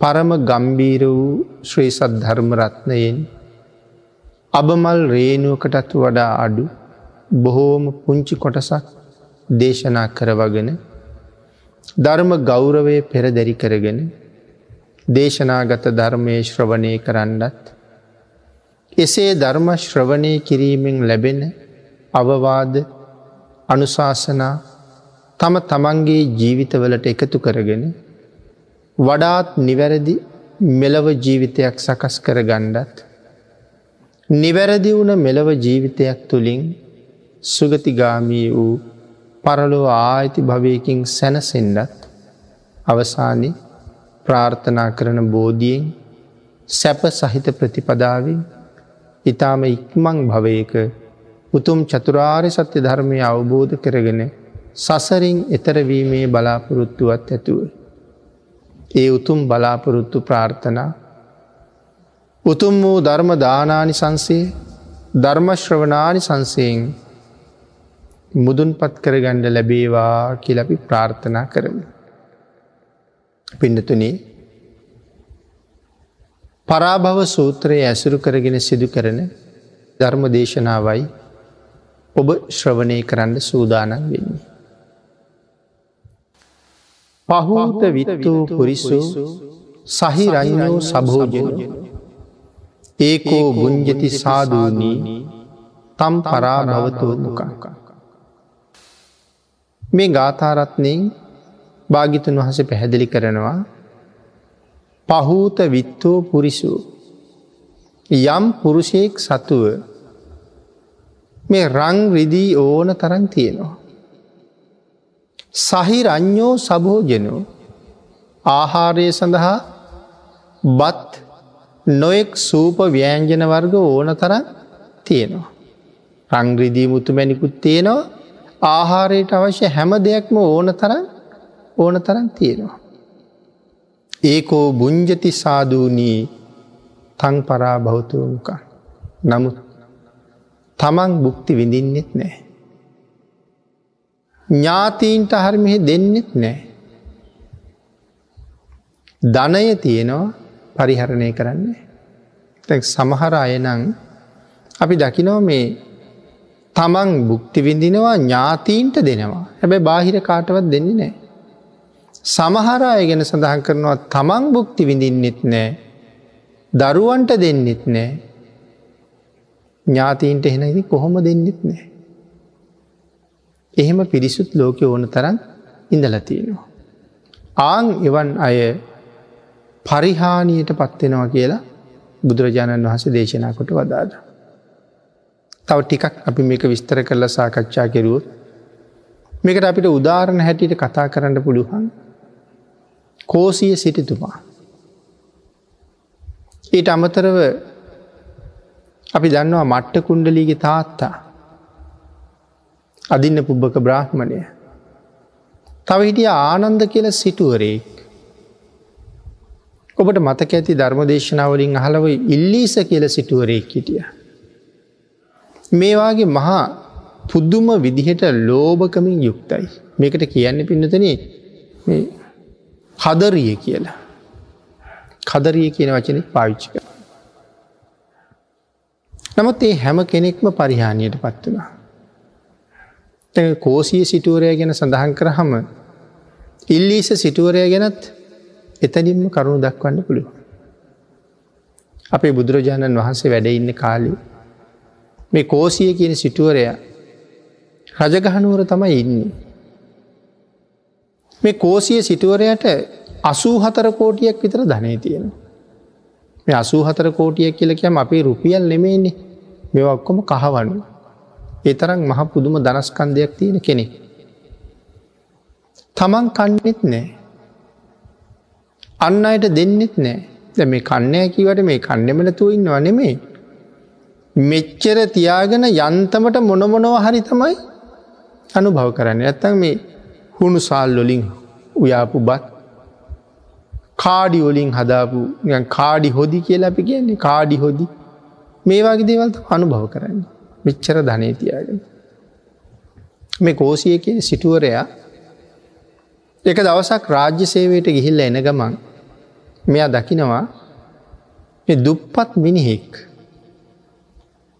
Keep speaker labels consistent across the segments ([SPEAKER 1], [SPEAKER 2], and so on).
[SPEAKER 1] පරම ගම්බීර වූ ශ්‍රී සත් ධර්මරත්නයෙන් අබමල් රේනුවකටත් වඩා අඩු බොහෝම පුංචි කොටසක් දේශනා කරවගෙන ධර්ම ගෞරවය පෙරදැරි කරගෙන දේශනාගත ධර්මය ශ්‍රවණය කරන්නත් එසේ ධර්ම ශ්‍රවණය කිරීමෙන් ලැබෙන අවවාද අනුශාසනා තම තමන්ගේ ජීවිතවලට එකතු කරගෙන වඩාත් නිවැරදි මෙලව ජීවිතයක් සකස් කර ගණ්ඩත් නිවැරදි වුණ මෙලව ජීවිතයක් තුළින් සුගතිගාමී වූ පරලෝ ආයිති භවයකින් සැනසෙන්ඩත් අවසානි ප්‍රාර්ථනා කරන බෝධියෙන් සැප සහිත ප්‍රතිපදාවෙන් ඉතාම ඉක්මං භවයක උතුම් චතුරාරි සත්‍ය ධර්මය අවබෝධ කරගෙන සසරින් එතරවීමේ බලාපොරොත්තුවත් ඇතුව. ඒ උතුම් බලාපොරොත්තු ප්‍රාර්ථනා උතුම් වූ ධර්ම දානානි සංසේ ධර්මශ්‍රවනානි සංසයෙන් මුදුන් පත් කරගණ්ඩ ලැබේවා කියලපි ප්‍රාර්ථනා කරමු. පිඩතුනේ පරාභව සූත්‍රයේ ඇසුරු කරගෙන සිදු කරන ධර්ම දේශනාවයි ඔබ ශ්‍රවණය කරන්න සූදානන් වෙන්නේ. පහූත විත්තූ පුරිසු සහිරයිනෝ සභෝජන ඒකෝ බුංජති සාධූනී තම් පරාභවතෝ මුකංකා. මේ ගාථාරත්නයෙන් භාගිතුන් වහස පැහැදිලි කරනවා පහූත විත්තෝ පුරිසු යම් පුරුෂයෙක් සතුව මේ රං රිදී ඕන තරන් තියෙනවා. සහිරඥෝ සභෝජනෝ ආහාරය සඳහා බත් නොයෙක් සූප ව්‍යෑන්ජන වර්ග ඕන තරන් තියෙනවා. රංග්‍රදී මුතු මැනිකුත් තියෙනවා ආහාරයට අවශ්‍ය හැම දෙයක්ම ඕන තරන් ඕන තරන් තියෙනවා. ඒකෝ බුංජති සාධූනී තං පරා භෞතුවමුක නමුත් තමන් බුක්ති විඳින්නෙත් නෑ. ඥාතීන්ට හරිමිහෙ දෙන්නෙත් නෑ. ධනය තියෙනවා පරිහරණය කරන්නේ. සමහර අයනං අපි දකිනෝ මේ තමන් බුක්ති විඳිනවා ඥාතීන්ට දෙනවා හැබැ බාහිර කාටවත් දෙන්නේ නෑ. සමහර අය ගැන සඳහන් කරනවා තමන් බුක්ති විඳින්නෙත් නෑ දරුවන්ට දෙන්නෙත් නෑ ඥාතීන්ට එහෙනදි කොහොම දෙන්නෙත් නෑ. එහෙම පිරිසුත් ලෝක ඕන තරන් ඉඳලතියෙනවා. ආං එවන් අය පරිහානියට පත්වෙනවා කියලා බුදුරජාණන් වහස දේශනා කොට වදාද. තව ටිකක් අපි මේක විස්තර කරලා සාකච්ඡා කෙරුවොත් මේකට අපිට උදාරණ හැටියට කතා කරන්න පුළුවන් කෝසිය සිටිතුමා. ඊට අමතරව අපි දන්නවා මට්ට කුණ්ඩලීගේ තාත්තා අදින්න පුබ්බක බ්‍රාහ්මණය. තව හිටිය ආනන්ද කියල සිටුවරෙක්. ඔබට මතක ඇති ධර්මදේශනාවලින් අහලව ඉල්ලීස කියල සිටුවරෙක් හිටිය. මේවාගේ මහා පුද්දුම විදිහට ලෝභකමින් යුක්තයි. මේකට කියන්න පින්නතන කදරිය කියලා. කදරිය කියන වචනෙ පාවිච්චික. නමුත් ඒ හැම කෙනෙක්ම පරිහානියට පත් වනා. කෝසිය සිටුවරය ගැන සඳහන් කරහම ඉල්ලීස සිටුවරය ගැනත් එතනින්ම කරුණු දක්වන්න පුළුව. අපේ බුදුරජාණන් වහන්සේ වැඩඉන්න කාලි මේ කෝසිය කියන සිටුවරය රජගහනුවර තමයි ඉන්නේ. මේ කෝසිය සිටුවරයට අසූ හතර කෝටියක් විතර ධනය තියෙනවා. මේ අසූ හතර කෝටියක් කියලකයම අපේ රුපියල් නෙමේන්නේ මෙ ඔක්කොම කහවන්නු. ඒ තරම් මහ පුදුම දනස්කන්දයක් තියෙන කෙනෙ. තමන් කන්නෙත් නෑ. අන්න අයට දෙන්නෙත් නෑ. මේ කන්නෑ කිවට මේ කන්නෙමලතුව ඉන්නවා නෙමේ. මෙච්චර තියාගෙන යන්තමට මොනමොනව හරි තමයි අනුභව කරන්න ඇත්තන් මේ හුණු සාල් ලොලින් උයාපු බත් කාඩි වලින් හදාපු කාඩි හොදි කියලා අපි කියන්නේ කාඩි හොදි මේවාගේ දේවල්ත අනුභව කරන්න මෙච්චර ධනය තියාගෙන. මේ කෝසිය කිය සිටුවරයා එක දවසක් රාජ්‍ය සේවයට ගිහිල්ල එන ගමන් මෙයා දකිනවා දුප්පත් මිනිහෙක්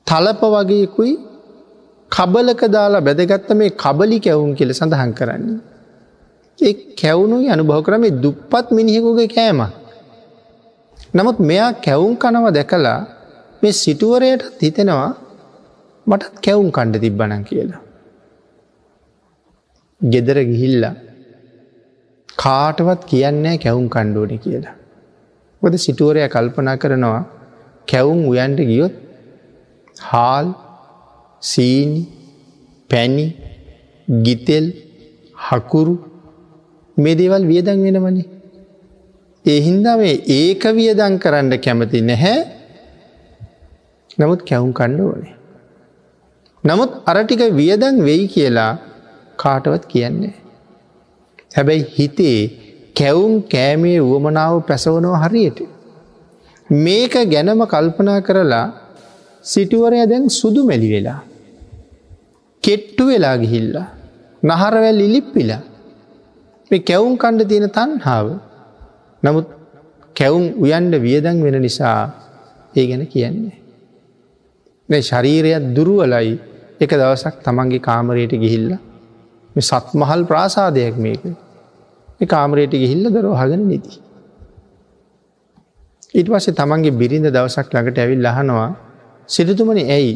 [SPEAKER 1] තලප වගේකුයි කබලක දාලා බැදගත්ත මේ කබලි කැවුම් කියල සඳහන් කරන්නේ. ඒ කැවුණුයි අනුභව කරම දුප්පත් මිනිහෙකුගේ කෑම. නමුත් මෙයා කැවුම් කනව දැකලා මේ සිටුවරයට හිතෙනවා මටත් කැවුම් කණ්ඩ තිබ්බනන් කියලා. ගෙදර ගිහිල්ල කාටවත් කියන්නේ කැවුම් කණ්ඩෝන කියලා. ොද සිටුවරය කල්පනා කරනවා කැවුම් උයන්ට ගියොත් හාල් සීනි පැණි ගිතෙල් හකුරු මේ දේවල් වියදන් වෙනවනේ. එහින්දා මේ ඒක වියදන් කරන්න කැමති නැහැ නමුත් කැවුම් කණ්ඩ ඕනේ. නමුත් අරටික වියදන් වෙයි කියලා කාටවත් කියන්නේ. හැබැයි හිතේ කැවුම් කෑමේ වුවමනාව පැසවනව හරියට. මේක ගැනම කල්පනා කරලා සිටුවරය දැන් සුදු මැලි වෙලා. කෙට්ටු වෙලා ගිහිල්ලා. නහරවැල් ඉලිප්පිලා. මේ කැවුම් කණ්ඩ තියෙන තන්හාාව. නමුත් කැවුම් උයන්ඩ වියදන් වෙන නිසා ඒ ගැන කියන්නේ. මේ ශරීරයක් දුරුවලයි එක දවසක් තමන්ගේ කාමරයට ගිහිල්ල මේ සත්මහල් ප්‍රාසාදයක් මේක. කාමරයට ගිහිල්ල දරෝහගෙන නිති. ඊට පස්සේ තමන්ගේ බිරිඳ දවසක් ළඟට ඇවිල් ලහනවා සිරිතුමනි ඇයි?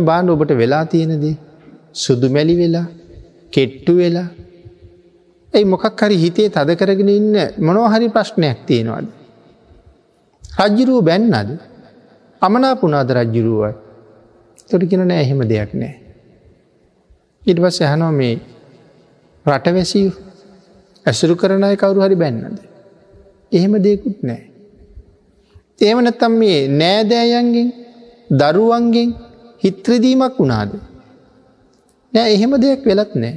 [SPEAKER 1] බාණ්ඩ ඔබට වෙලා තියෙනදේ? සුදු මැලි වෙලා කෙට්ටු වෙලා? ඇයි මොකක් හරි හිතේ තද කරගෙන ඉන්න මොනොහරි ප්‍රශ්නයක් තියෙනවාද. රජ්ජිරුව බැන්නද? අමනාපුනාද රජ්ජුරුවයි තොටිකෙන නෑ එහෙම දෙයක් නෑ. ඉට පස් යහනෝ මේ රටවැසී ඇසුරු කරනය කවරු හරි බැන්නද. එහෙම දෙකුත් නෑ. ඒමනත්තම් මේ නෑදෑයන්ගෙන් දරුවන්ගෙන් හිත්‍රදීමක් වුණාද. නෑ එහෙම දෙයක් වෙලත් නෑ.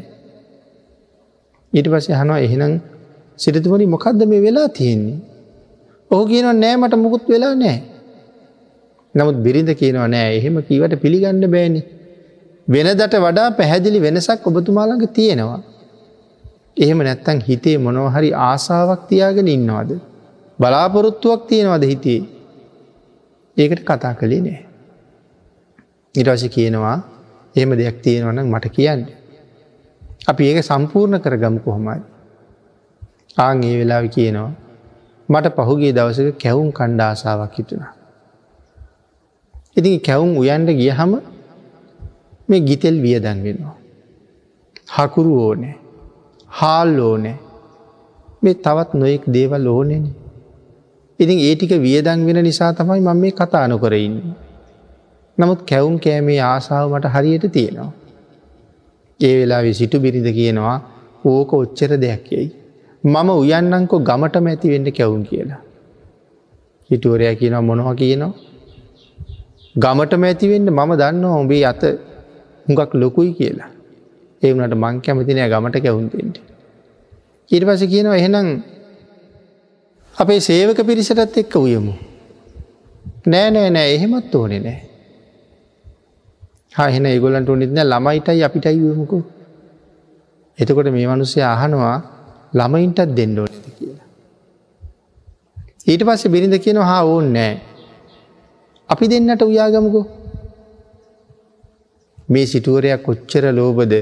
[SPEAKER 1] ඊට පස්සේ හනවා එහෙනම් සිරිතුමනි මොකක්ද මේ වෙලා තියෙන්නේ. ඔහු කියනව නෑමට මුකුත් වෙලා නෑ. නමුත් බිරිඳ කියනවා නෑ එහෙම කීවට පිළිගන්න බෑනි. වෙනදට වඩා පැහැදිලි වෙනසක් ඔබතුමාළඟ තියෙනවා. එහෙම නැත්තන් හිතේ මොනොහරි ආසාාවක් තියාගෙන ඉන්නවාද. බලාපොරොත්තුවක් තියෙනවද හිතේ. ඒකට කතා කළේ නෑ. ඉරවස කියනවා එහෙම දෙයක් තියෙනවන මට කියන්න. අපි ඒක සම්පූර්ණ කර ගම කොහොමයි. ආං ඒ වෙලාව කියනවා මට පහුගේ දවසක කැවුම් කණ්ඩාසාාවක් හිතුනා. ඉතින් කැවුම් උයන්ට ගියහම මේ ගිතෙල් වියදන් වෙනවා. හකුරු ඕනෑ හාල් ඕනෑ මේ තවත් නොයෙක් දේවල් ඕනෙන. ඉතින් ඒටික වියදන් වෙන නිසා තමයි මම මේ කතාන කරඉන්නේ. නමුත් කැවුම් කෑමේ ආසාාව මට හරියට තියෙනවා. ඒ වෙලා සිටු බිරිඳ කියනවා ඕක ඔච්චර දෙයක් යයි. මම උයන්නංකො ගමටම ඇති වෙන්න කැවුම් කියලා. හිටුවරයා කියනවා මොනව කියනවා. ගමටම ඇතිවෙන්න මම දන්න ඔබේ අත හුඟක් ලොකුයි කියලා. ඒවනට මං කැමතිනය ගමට කැවුන්තෙන්ට. ඊට පස කියනවා එහෙනම් අපේ සේවක පිරිසටත් එක්ක උයමු. නෑ නෑ නෑ එහෙමත් ඕනෙ නෑ. හෙන ඒගොලන්ට නිත්න ළමයිටයි අපිටයි වමුකු. එතකොට මේ මනුස්සේ අහනවා ළමයින්ටත් දෙන්න ඕනෙද කියලා. ඊට පස්සේ බිරිඳ කියන හා ඕන් නෑ. අපි දෙන්නට උයාගමුකු. මේ සිටුවරයක් කොච්චර ලෝබද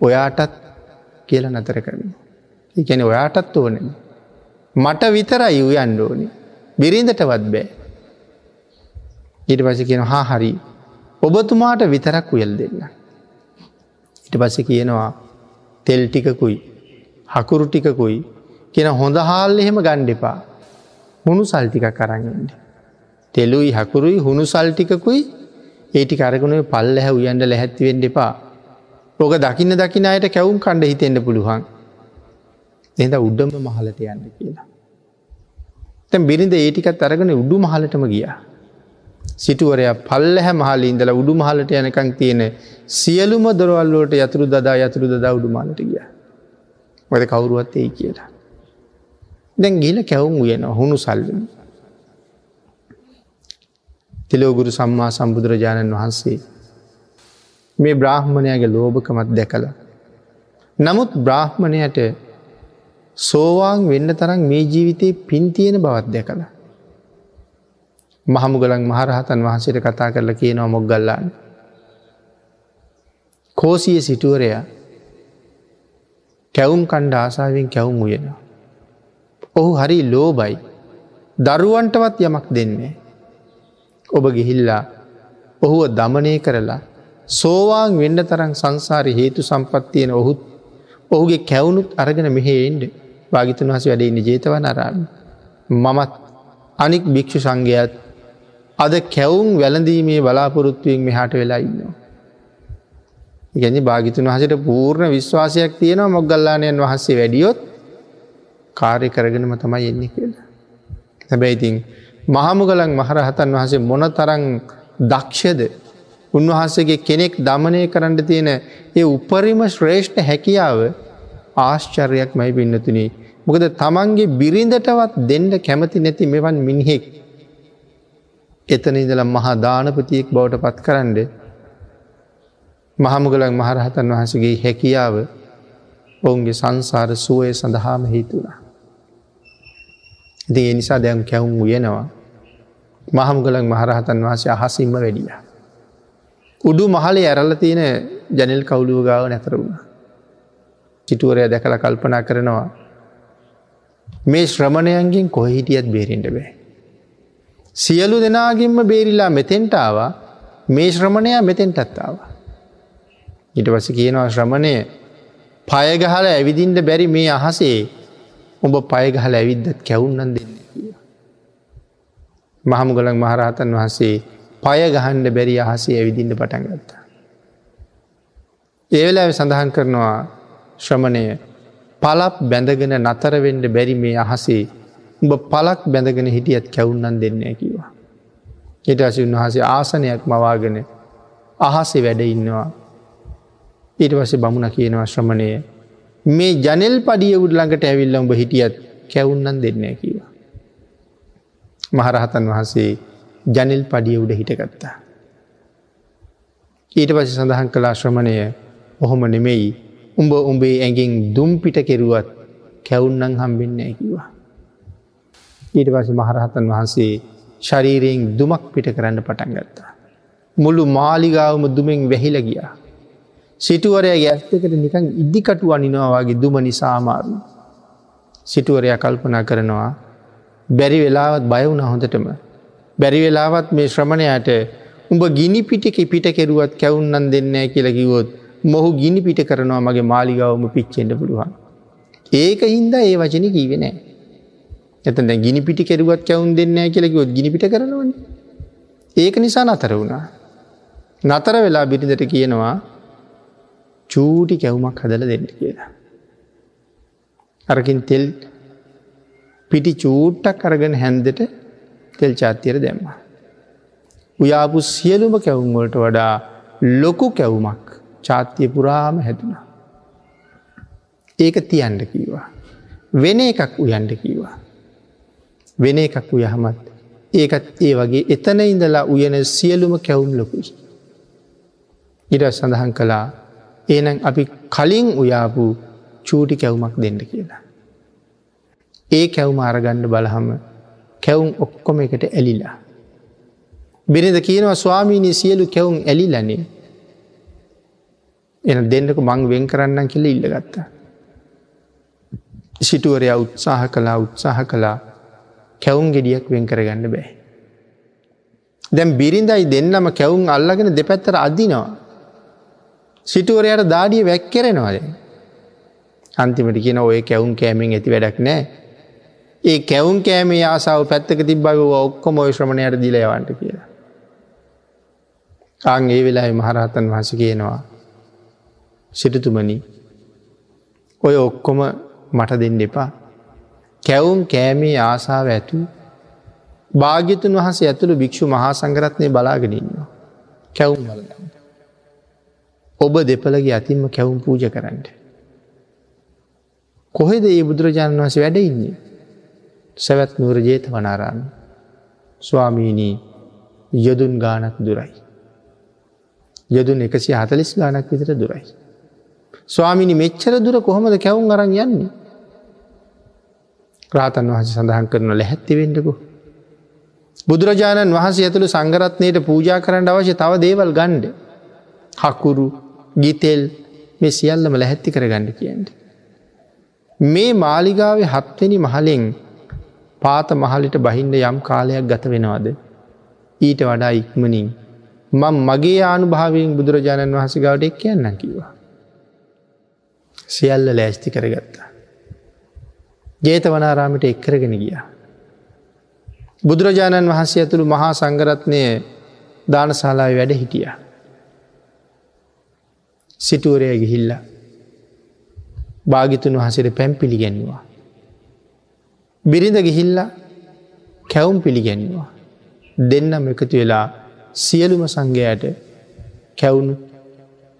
[SPEAKER 1] ඔයාටත් කියල නතර කරන. එකැන ඔයාටත් ඕනෙන. මට විතරයි උයන්ඩ ඕනි. බිරිඳටවත් බෑ. ඊට පස කියන හා හරි ඔබතුමාට විතරක් උයල් දෙන්න. ඉට පස කියනවා තෙල් ටිකකුයි හකුරු ටිකකුයි කියෙන හොඳ හාල් එහෙම ගණ්ඩෙපා හුණු සල්ටික කරගන්න. තෙලුයි හකුරුයි හුණු සල්ටිකකුයි ඒටි කරගුණේ පල්ල හැ උයන්ඩ ලැහැත්තිවෙන් එපා. ඕක දකින්න දකින අයට කැවුම් කණ්ඩ හිතෙන්ට පුළුවන්. එද උඩ්ඩම මහලට යන්න කියලා. තැන් බිරිඳ ඒටිකත් අරගෙන උඩු මහලටම ගියා. සිටුවරය පල්ල හැ මහල ඉඳල උඩු මහලට යනකං තියෙන සියලුම දොරවල්ලෝට යතුරු දදා යතුරු දදා උඩු මලට ගිය. වද කවුරුවත් ඒ කියලා. දැන් ගිල කැවුම් උයන හුණු සල්ලම. තිලෝගුරු සම්මා සම්බුදුරජාණන් වහන්සේ මේ බ්‍රාහ්මණයගේ ලෝභකමත් දැකළ. නමුත් බ්‍රාහ්මණයට සෝවාන් වෙන්න තරම් මේ ජීවිතයේ පින්තියෙන බවත් දැකළ. මහමුගලන් මහරහතන් වහන්සේට කතා කරලා කියනවා මොග්ගල්ලාන්න. කෝසිය සිටුවරයා කැවුම් කණ්ඩ ආසාාවෙන් කැවුම් උයෙනවා. ඔහු හරි ලෝබයි දරුවන්ටවත් යමක් දෙන්නේ. ඔබ ගිහිල්ලා ඔහුව දමනය කරලා සෝවාන් වෙන්න තරම් සංසාරය හේතු සම්පත්තියන ඔහුත් ඔහුගේ කැවුණුත් අරගෙන මෙහෙෙන්ඩ භාගිතන් වහස වැඩඉන්න ජේතවන අරාන්න. මමත් අනික් භික්ෂු සංඝයත් අද කැවුම් වැලඳීමේ බලාපොරොත්තුවෙන් මෙහාට වෙලා ඉන්නවා. ගැන භාගිතුන් වහසට පූර්ණ විශ්වාසයක් තියෙනවා මොග්ගල්ලානයන් වහන්සේ වැඩියොත් කාරය කරගෙනම තමයි එන්නේ කියලා. හැබැයිතින් මහමුගලන් මහරහතන් වහසේ මොන තරං දක්ෂද උන්වහන්සේගේ කෙනෙක් දමනය කරන්න තියෙන ඒ උපරිම ශ්‍රේෂ්ඨ හැකියාව ආශ්චර්යක් මයි පින්නතුනී. මොකද තමන්ගේ බිරිඳටවත් දෙන්ඩ කැමති නැති මෙවන් මිනිහෙක්. එතන ඉදල මහා දානපතියෙක් බවට පත් කරන්න මහමුගලන් මහරහතන් වහසගේ හැකියාව ඔවුන්ගේ සංසාර සුවය සඳහාම හේතුනා. ඉති ඒ නිසා දැම් කැවුම් උයනවා මහමුගලන් මහරහතන් වහසේ අහසිම්ම වැඩිය. උඩු මහලේ ඇරල්ල තියෙන ජනල් කවුලුව ගාව නැතර වුණ. සිටුවරය දැකළ කල්පනා කරනවා මේ ශ්‍රමණයන්ගෙන් කොහිටියත් බේරෙන්ට බෑ. සියලු දෙනාගෙන්ම බේරිලා මෙතෙන්ටාවා මේ ශ්‍රමණයා මෙතෙන්ටත්තාව. ඉට පස කියනවා ශ්‍රමණය පයගහල ඇවිදින්ට බැරි මේ අහසේ උඹ පයගහල ඇවිද්දත් කැවුන්නන් දෙන්න කිය. මහමුගලන් මහරහතන් වහසේ පය ගහන්ඩ බැරි අහසේ ඇවිදින්න පටන් ගත්තා. ඒවෙලා සඳහන් කරනවා ශ්‍රමණය පලප් බැඳගෙන නතරවෙන්ඩ බැරි මේ අහසේ උඹ පලක් බැඳගෙන හිටියත් කැවුන්නන් දෙන්න කිවා. හිට අසි උන්වහසේ ආසනයක් මවාගෙන අහසේ වැඩ ඉන්නවා. ඊට වස බමුණ කියනවා ශ්‍රමණය මේ ජනෙල් පඩිය උඩළඟට ඇවිල්ල උඹ හිටියත් කැවුන්නන් දෙන්න කිවා. මහරහතන් වහන්සේ ජනෙල් පඩිය උඩ හිටගත්තා. ඊට පස සඳහන් කලා ශ්‍රමණය ඔහොම නෙමෙයි උඹ උඹේ ඇගෙන් දුම් පිට කෙරුවත් කැවුන්නන් හම්බෙන්න ඇකිවා. ඊට පස මහරහතන් වහන්සේ ශරීරයෙන් දුමක් පිට කරන්න පටන් ගත්තා. මුළු මාලිගාවම දුමෙන් වැහිල ගියා. සිටුවරය ඇස්තකට නිකං ඉදිකටු අනිනවාගේ දුම නිසාමාරු. සිටුවරය කල්පනා කරනවා බැරි වෙලාවත් බයවුණ හොඳටම. බැරි වෙලාවත් මේ ශ්‍රමණයට උඹ ගිනි පිටික පිට කෙරුවත් කැවුන්නන් දෙන්න කියලකිවොත් මොහු ගිනි පිට කරනවා මගේ මාලිගවම පිච්චෙන්ට පුළුවන්. ඒක හින්දා ඒ වචන කීවෙනෑ. එතන ගිනි පිටි කෙරුවත් කැවුන් දෙන්න කියලකිවොත් ගිනි පිට කරනවන. ඒක නිසා නතර වුණා. නතර වෙලා බිරිඳට කියනවා චූටි කැවුමක් හදල දෙන්න කියලා. අරකින් තෙල් පිටි චූට්ටක් අරගෙන හැන්දට තෙල් චාත්‍යයට දැම්ම. උයාපු සියලුම කැවුම්වලට වඩා ලොකු කැවුමක් චාත්‍යය පුරාම හැදුනා. ඒක තියන්ඩ කීවා. වෙන එකක් උයන්ඩ කීවා. වෙන එකක් උයහමත් ඒකත් ඒ වගේ එතන ඉඳලා උයන සියලුම කැවුම් ලොකුයි. ඉඩ සඳහන් කළා ඒනම් අපි කලින් උයාපු චූටි කැවුමක් දෙන්න කියලා. ඒ කැවුම අරගණ්ඩ බලහම කැවුම් ඔක්කොම එකට ඇලිලා. බිරිඳ කියනවා ස්වාමීනී සියලු කැවුම් ඇලිලනේ එන දෙන්නක මං වෙන් කරන්න කියල ඉල්ල ගත්තා. සිටුවරයා උත්සාහ කලා උත්සාහ කලා කැවුම් ගෙඩියක් වෙන් කරගන්න බෑ. දැම් බිරිඳයි දෙන්නම කැවුම් අල්ලගෙන දෙපැත්තර අදිනවා. සිටුවරයට දාඩිය වැැක්කෙරෙනවාද. අන්තිමට කියන ඔය කැවුම් කෑමෙන් ඇති වැඩක් නෑ. ඒ කැවුම් කෑමේ ආසාාව පැත්තක තිබ්බව ඔක්කොම ඔය ශ්‍රමණයට දිලයවන්ට කියලා. ආං ඒ වෙලා මහරහතන් වහස කියනවා. සිටතුමනි ඔය ඔක්කොම මට දෙන්න එපා. කැවුම් කෑමේ ආසාාව ඇතු භාග්‍යතුන් වහසේ ඇතුළු භික්ෂු මහා සංගරත්නය බලාගෙනන්න. කැවුම් වලගන්න. ඔබ දෙපලගේ අතින්ම කැවුම් පූජ කරන්න. කොහෙද ඒ බුදුරජාණන් වහස වැඩ ඉන්නේ. සැවැත් නුවර ජේත වනාරාන්න. ස්වාමීනී යොදුන් ගානක් දුරයි. යොදුන් එකසි හතලිස් ගානක් විතර දුරයි. ස්වාමිනි මෙච්චර දුර කොහොමද කැවුම් අරන් යන්නේ. රාතන් වහස සඳහන් කරන ලැහැත්තිවෙන්නකු. බුදුරජාණන් වහන්සේ ඇතුළු සංගරත්නයට පූජා කරන්න අවශ්‍ය තව දේවල් ගණ්ඩ. හකුරු ගිතෙල් මේ සියල්ලම ලැහැත්ති කර ගණඩ කියන්ට. මේ මාලිගාවේ හත්වනි මහලෙන් පාත මහලිට බහින්ඩ යම් කාලයක් ගත වෙනවාද. ඊට වඩා ඉක්මනින් මං මගේ ආනුභාවයෙන් බුදුරජාණන් වහස ගවට එක් කියන්න කිවා. සියල්ල ලෑස්ති කරගත්තා. ජේතවනාරාමිට එක්කරගෙන ගියා. බුදුරජාණන් වහන්සේ ඇතුළු මහා සංගරත්නය දානශාලාව වැඩ හිටිය. සිටුවරය ගිහිල්ල භාගිතුන් වහසට පැම් පිළිගැන්වා. බිරිඳ ගිහිල්ල කැවුම් පිළිගැන්වා. දෙන්නම් එකතු වෙලා සියලුම සංඝයට කැවුණු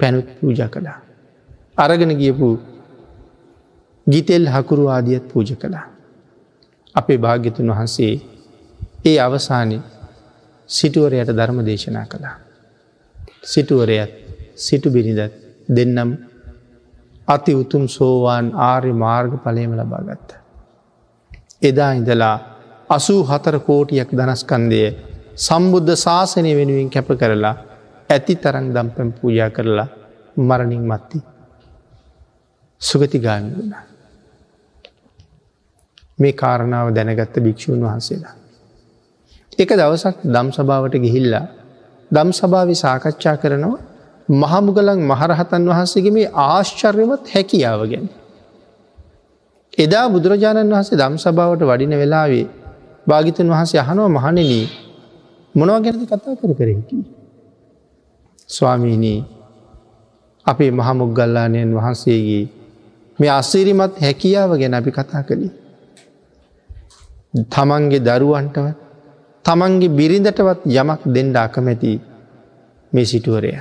[SPEAKER 1] පැනුත් පූජ කළා. අරගෙන ගියපු ගිතෙල් හකුරු ආදියත් පූජ කළා. අපේ භාග්‍යතුන් වහන්සේ ඒ අවසානය සිටුවරයට ධර්ම දේශනා කළා. සිටුවරයත් සිටු බිරිඳත් දෙන්නම් අති උතුම් සෝවාන් ආර්ය මාර්ග පලයම ලබාගත්ත. එදා ඉඳලා අසූ හතර කෝටියක් දනස්කන්දය සම්බුද්ධ ශාසනය වෙනුවෙන් කැප කරලා ඇති තරං දම්පැම් පූජා කරලා මරණින් මත්ති. සුගතිගාමි වුණ. මේ කාරණාව දැනගත්ත භික්‍ෂූන් වහන්සේලා. එක දවසක් දම් සභාවට ගිහිල්ලා දම් සභාව සාකච්ඡා කරනවා මහමුගලන් මහරහතන් වහන්සේගේ මේ ආශ්චර්යමත් හැකියාව ගැන. එදා බුදුරජාණන් වහන්සේ දම් සභාවට වඩින වෙලාවේ භාගිතන් වහන්සේ අහනුව මහණෙනී මොනව ගැනද කතා කර කරකි. ස්වාමීනී අපේ මහමුගල්ලානයන් වහන්සේගේ මේ අස්සිරිමත් හැකියාව ගැන අපි කතා කළේ. තමන්ගේ දරුවන්ටවත් තමන්ගේ බිරිඳටවත් යමක් දෙන්ඩ අකමැති මේ සිටුවරය.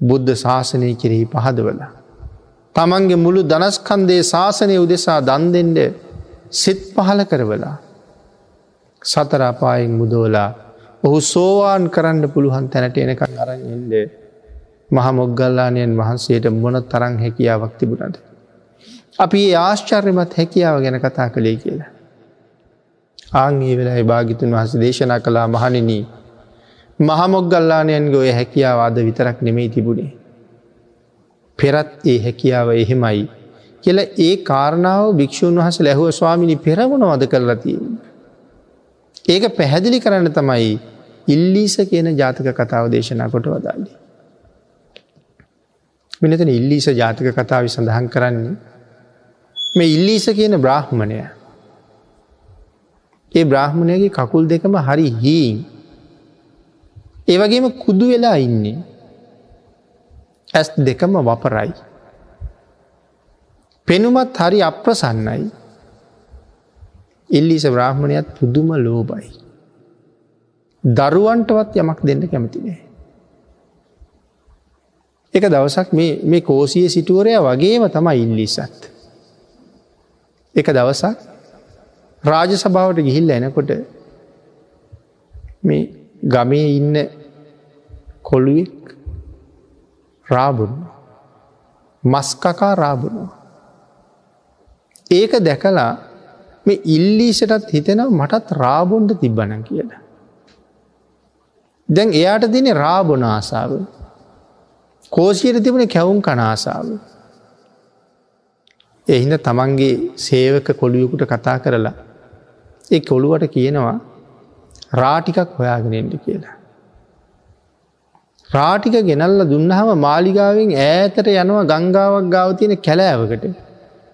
[SPEAKER 1] බුද්ධ ශාසනය කෙරෙහි පහදවල. තමන්ගේ මුළු දනස්කන්දේ ශාසනය උදෙසා දන් දෙෙන්ඩ සිත් පහල කරවලා. සතරාපායෙන් මුදෝලා ඔහු සෝවාන් කරන්න පුළුවන් තැනට එනක අරන්ෙන්ඩ මහමොග්ගල්ලානයන් වහන්සේට මොන තරං හැකියාවක් තිබුණද. අපි ඒ ආශ්චර්යමත් හැකියාව ගැන කතා කළේ කියලා. ආංගේ වෙලා භාගිතුන් වහස දේශනා කලා මහනිනී. මහමොග්ගල්ලානයන්ගේ ඔය හැකියාව අද විතරක් නෙමෙයි තිබුණේ. පෙරත් ඒ හැකියාව එහෙමයි. කියල ඒ කාරණාව භික්‍ෂූන් වහස ලැහුව ස්වාමිනි පෙරමුණ වද කරලතිය. ඒක පැහැදිලි කරන්න තමයි ඉල්ලීස කියන ජාතක කතාව දේශනා කොට වදාලි. මිනතන ඉල්ලීස ජාතක කතාව සඳහන් කරන්නේ මේ ඉල්ලීස කියන බ්‍රාහ්මණය ඒ බ්‍රහ්මණයගේ කකුල් දෙකම හරි හීන්. ඒවගේම කුදු වෙලා ඉන්නේ. ඇස් දෙකම වපරයි. පෙනුමත් හරි අප්‍රසන්නයි. ඉල්ලිස බ්‍රහ්මණයත් පුදුම ලෝබයි. දරුවන්ටවත් යමක් දෙන්න කැමතිනේ. එක දවසක් මේ කෝසිය සිටුවරය වගේම තමයි ඉල්ලිසත්. එක දවසක් රාජ සභාවට ගිහිල්ල එනකොට මේ ගමේ ඉන්න කොළුවෙක් රාබුන් මස්කකා රාබුණු. ඒක දැකලා මේ ඉල්ලීසටත් හිතෙනව මටත් රාබොන්ඩ තිබ්බන කියලා. දැන් එයාට දින රාබොන ආසාාව. කෝසියට තිබුණ කැවුම් කනාසාාව. එහිද තමන්ගේ සේවක කොළුවකුට කතා කරලා ඒ කොළුවට කියනවා රාටිකක් හොයාගෙනෙන්ට කියලා. රාටික ගෙනල්ල දුන්නහම මාලිගාවෙන් ඈතට යනවා ගංගාවක් ගාව තියෙන කැලෑවකට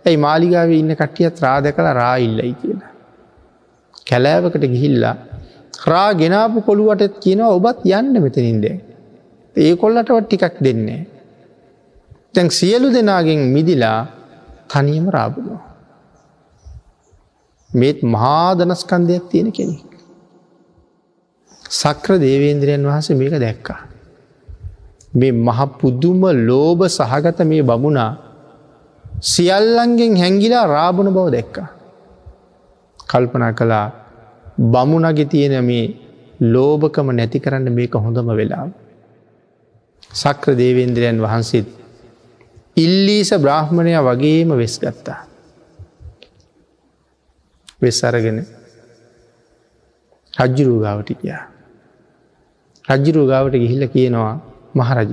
[SPEAKER 1] ඇයි මාලිගාව ඉන්න කට්ටියත් රාද කළ රාඉල්ලයි කියලා. කැලෑවකට ගිහිල්ලා රා ගෙනාපු කොළුවටත් කියනවා ඔබත් යන්න මෙතනින්ද. ඒ කොල්ලටවත් ටිකක් දෙන්නේ. තැන් සියලු දෙනාගෙන් මිදිලා තනියම රාබුණවා. මේත් මහාදනස්කන්දයක් තියෙන කෙනෙක්. සක්‍ර දේවේන්ද්‍රයන් වහස මේක දැක්කා. මේ මහ පුදුම ලෝභ සහගත මේ බමුණා සියල්ලන්ගෙන් හැංගිලා රාබණ බව දැක්කා. කල්පනා කළා බමුණගෙ තියෙන මේ ලෝභකම නැති කරන්න මේක හොඳම වෙලා. සක්‍ර දේවේන්ද්‍රයන් වහන්සේත් ඉල්ලීස බ්‍රහ්මණය වගේම වෙස් ගත්තා. වෙස් අරගෙන රජ්ජුරූ ගාවට කියා. රජ්ජුරූ ගාවට ගිහිල්ල කියනවා මහරජ.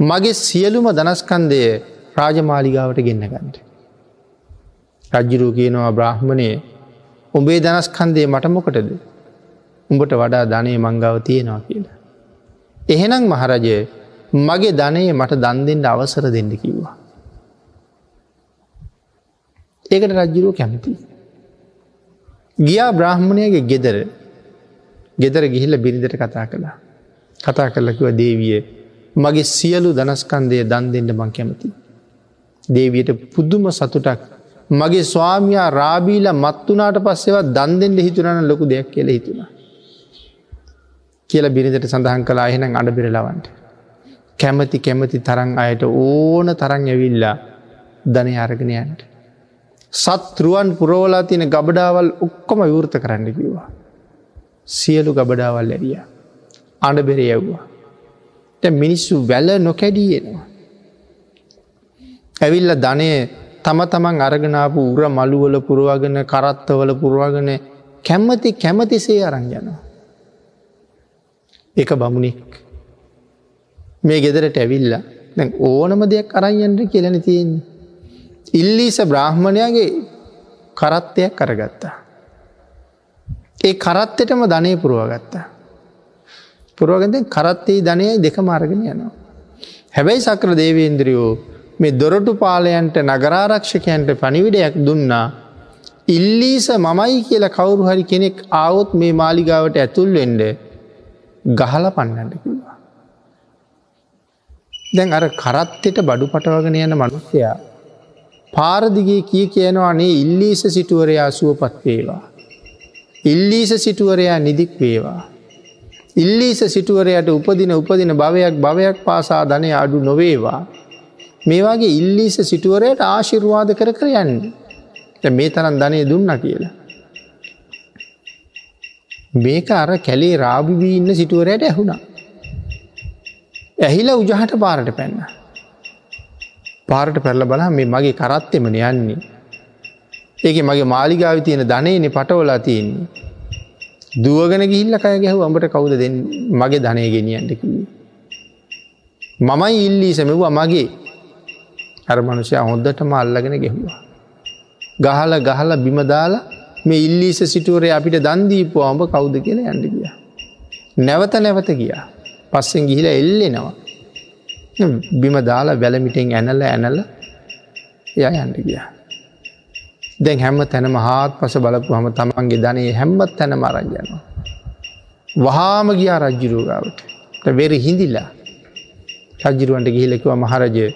[SPEAKER 1] මගේ සියලුම දනස්කන්දය රාජමාලිගාවට ගෙන්න්නගන්නට. රජ්ජුරූ කියනවා බ්‍රහ්මණය උඹේ දනස්කන්දේ මටමොකටද උඹට වඩා ධනය මංගාව තියෙනවා කියලා. එහෙනම් මහරජය මගේ ධනය මට දන්දෙන්ට අවසර දෙන්න කිව්වා. ඒකට රජ්ජුරුව කැමති. ගියා බ්‍රහ්මණයගේ ගෙදර ගෙදර ගිහිල්ල බිරිඳට කතා කළා. කතා කරලකිව දේවිය මගේ සියලු දනස්කන්දය දන් දෙන්න මං කැමති. දේවියට පුද්දුම සතුටක් මගේ ස්වාමයා රාබීල මත්තුනාට පස්සෙවත් දන් දෙෙන්ට හිතුරන ලොකු දෙයක් කියල හිතුණා. කියල බිරිඳට සඳහන් කලා එහෙනම් අඩ බිරලවන්ට. කැමති කැමති තරං අයට ඕන තරං ඇවිල්ලා ධනය අරගෙනයන්ට. සත්රුවන් පුරෝලා තියෙන ගබඩාවල් ඔක්කොම විවෘත කරන්න කිව්වා. සියලු ගබඩාවල් ඇරිය. අඩ බෙර යව්වා. මිනිස්සු වැල නොකැඩියෙනවා. ඇවිල්ල ධනය තම තමන් අරගෙනාපු උර මළුවල පුරුවගෙන කරත්තවල පුරුවගෙන කැම්මති කැමතිසේ අරං යනවා. එක බමුණෙක් මේ ගෙදරට ඇවිල්ල දැන් ඕනම දෙයක් අරයන්ට කියලන තියෙන්නේ. ඉල්ලීස බ්‍රාහ්මණයගේ කරත්තයක් කරගත්තා. ඒ කරත්තටම ධනය පුරුවගත්තා. පුරුවගත කරත්තේ ධනයයි දෙක මාර්ගෙන යනවා. හැබැයි සක්‍ර දේවේන්ද්‍රියෝ මේ දොරටු පාලයන්ට නගරාරක්ෂකයන්ට පනිවිඩයක් දුන්නා. ඉල්ලීස මමයි කියලා කවුරු හරි කෙනෙක් ආවොත් මේ මාලිගාවට ඇතුල් වෙන්ඩ ගහල පන්නට කිවා. දැන් අර කරත්තෙට බඩු පටවගෙන යන මනුස්සයා. පාරදිගේ කිය කියනවා නේ ඉල්ලීස සිටුවරයා සුවපත් වේවා. ඉල්ලීස සිටුවරයා නිදික් වේවා. ඉල්ලීස සිටුවරයට උපදින උපදින භවයක් භවයක් පාසා ධනය අඩු නොවේවා. මේවාගේ ඉල්ලීස සිටුවරයට ආශිර්වාද කර කර යන්න. මේ තරන් ධනය දුන්න කියලා. මේක අර කැලේ රාභිවී ඉන්න සිටුවරයට ඇහුණා. ඇහිල උජහට පාරට පැන්න. පාරට පැරල බලා මේ මගේ කරත්තෙමන යන්නේ. ඒක මගේ මාලිගාව තියෙන ධනයනෙ පටවලා තියෙන්නේ. දුවගෙන ගිල්ල කය ගැහු අඹට කවුද දෙ මගේ ධනය ගෙනියන්ටකිවේ. මමයි ඉල්ලී සැමවා මගේ අර මනුෂය හොද්දටම අල්ලගෙන ගෙහවා. ගහල ගහල බිමදාලා මේ ඉල්ලීස සිටුවරය අපිට දන්දීපු අඹ කවුද කියල යන්න ගිය. නැවත නැවත ගියා. පස්සෙන් ගිහිල එල්ලෙනවා. බිම දාලා වැලමිටෙන් ඇනල ඇනල ය යන්ට ගිය. දැන් හැම තැනම හාත් පස බලපු හම තමන්ගේ ධනයේ හැම්මත් තැන මරජයනවා. වහාම ගියා රජ්ජුරුගාවට වෙරි හිඳිල්ලා රජ්ජිරුවන්ට ගිහිලෙකුව මහරජය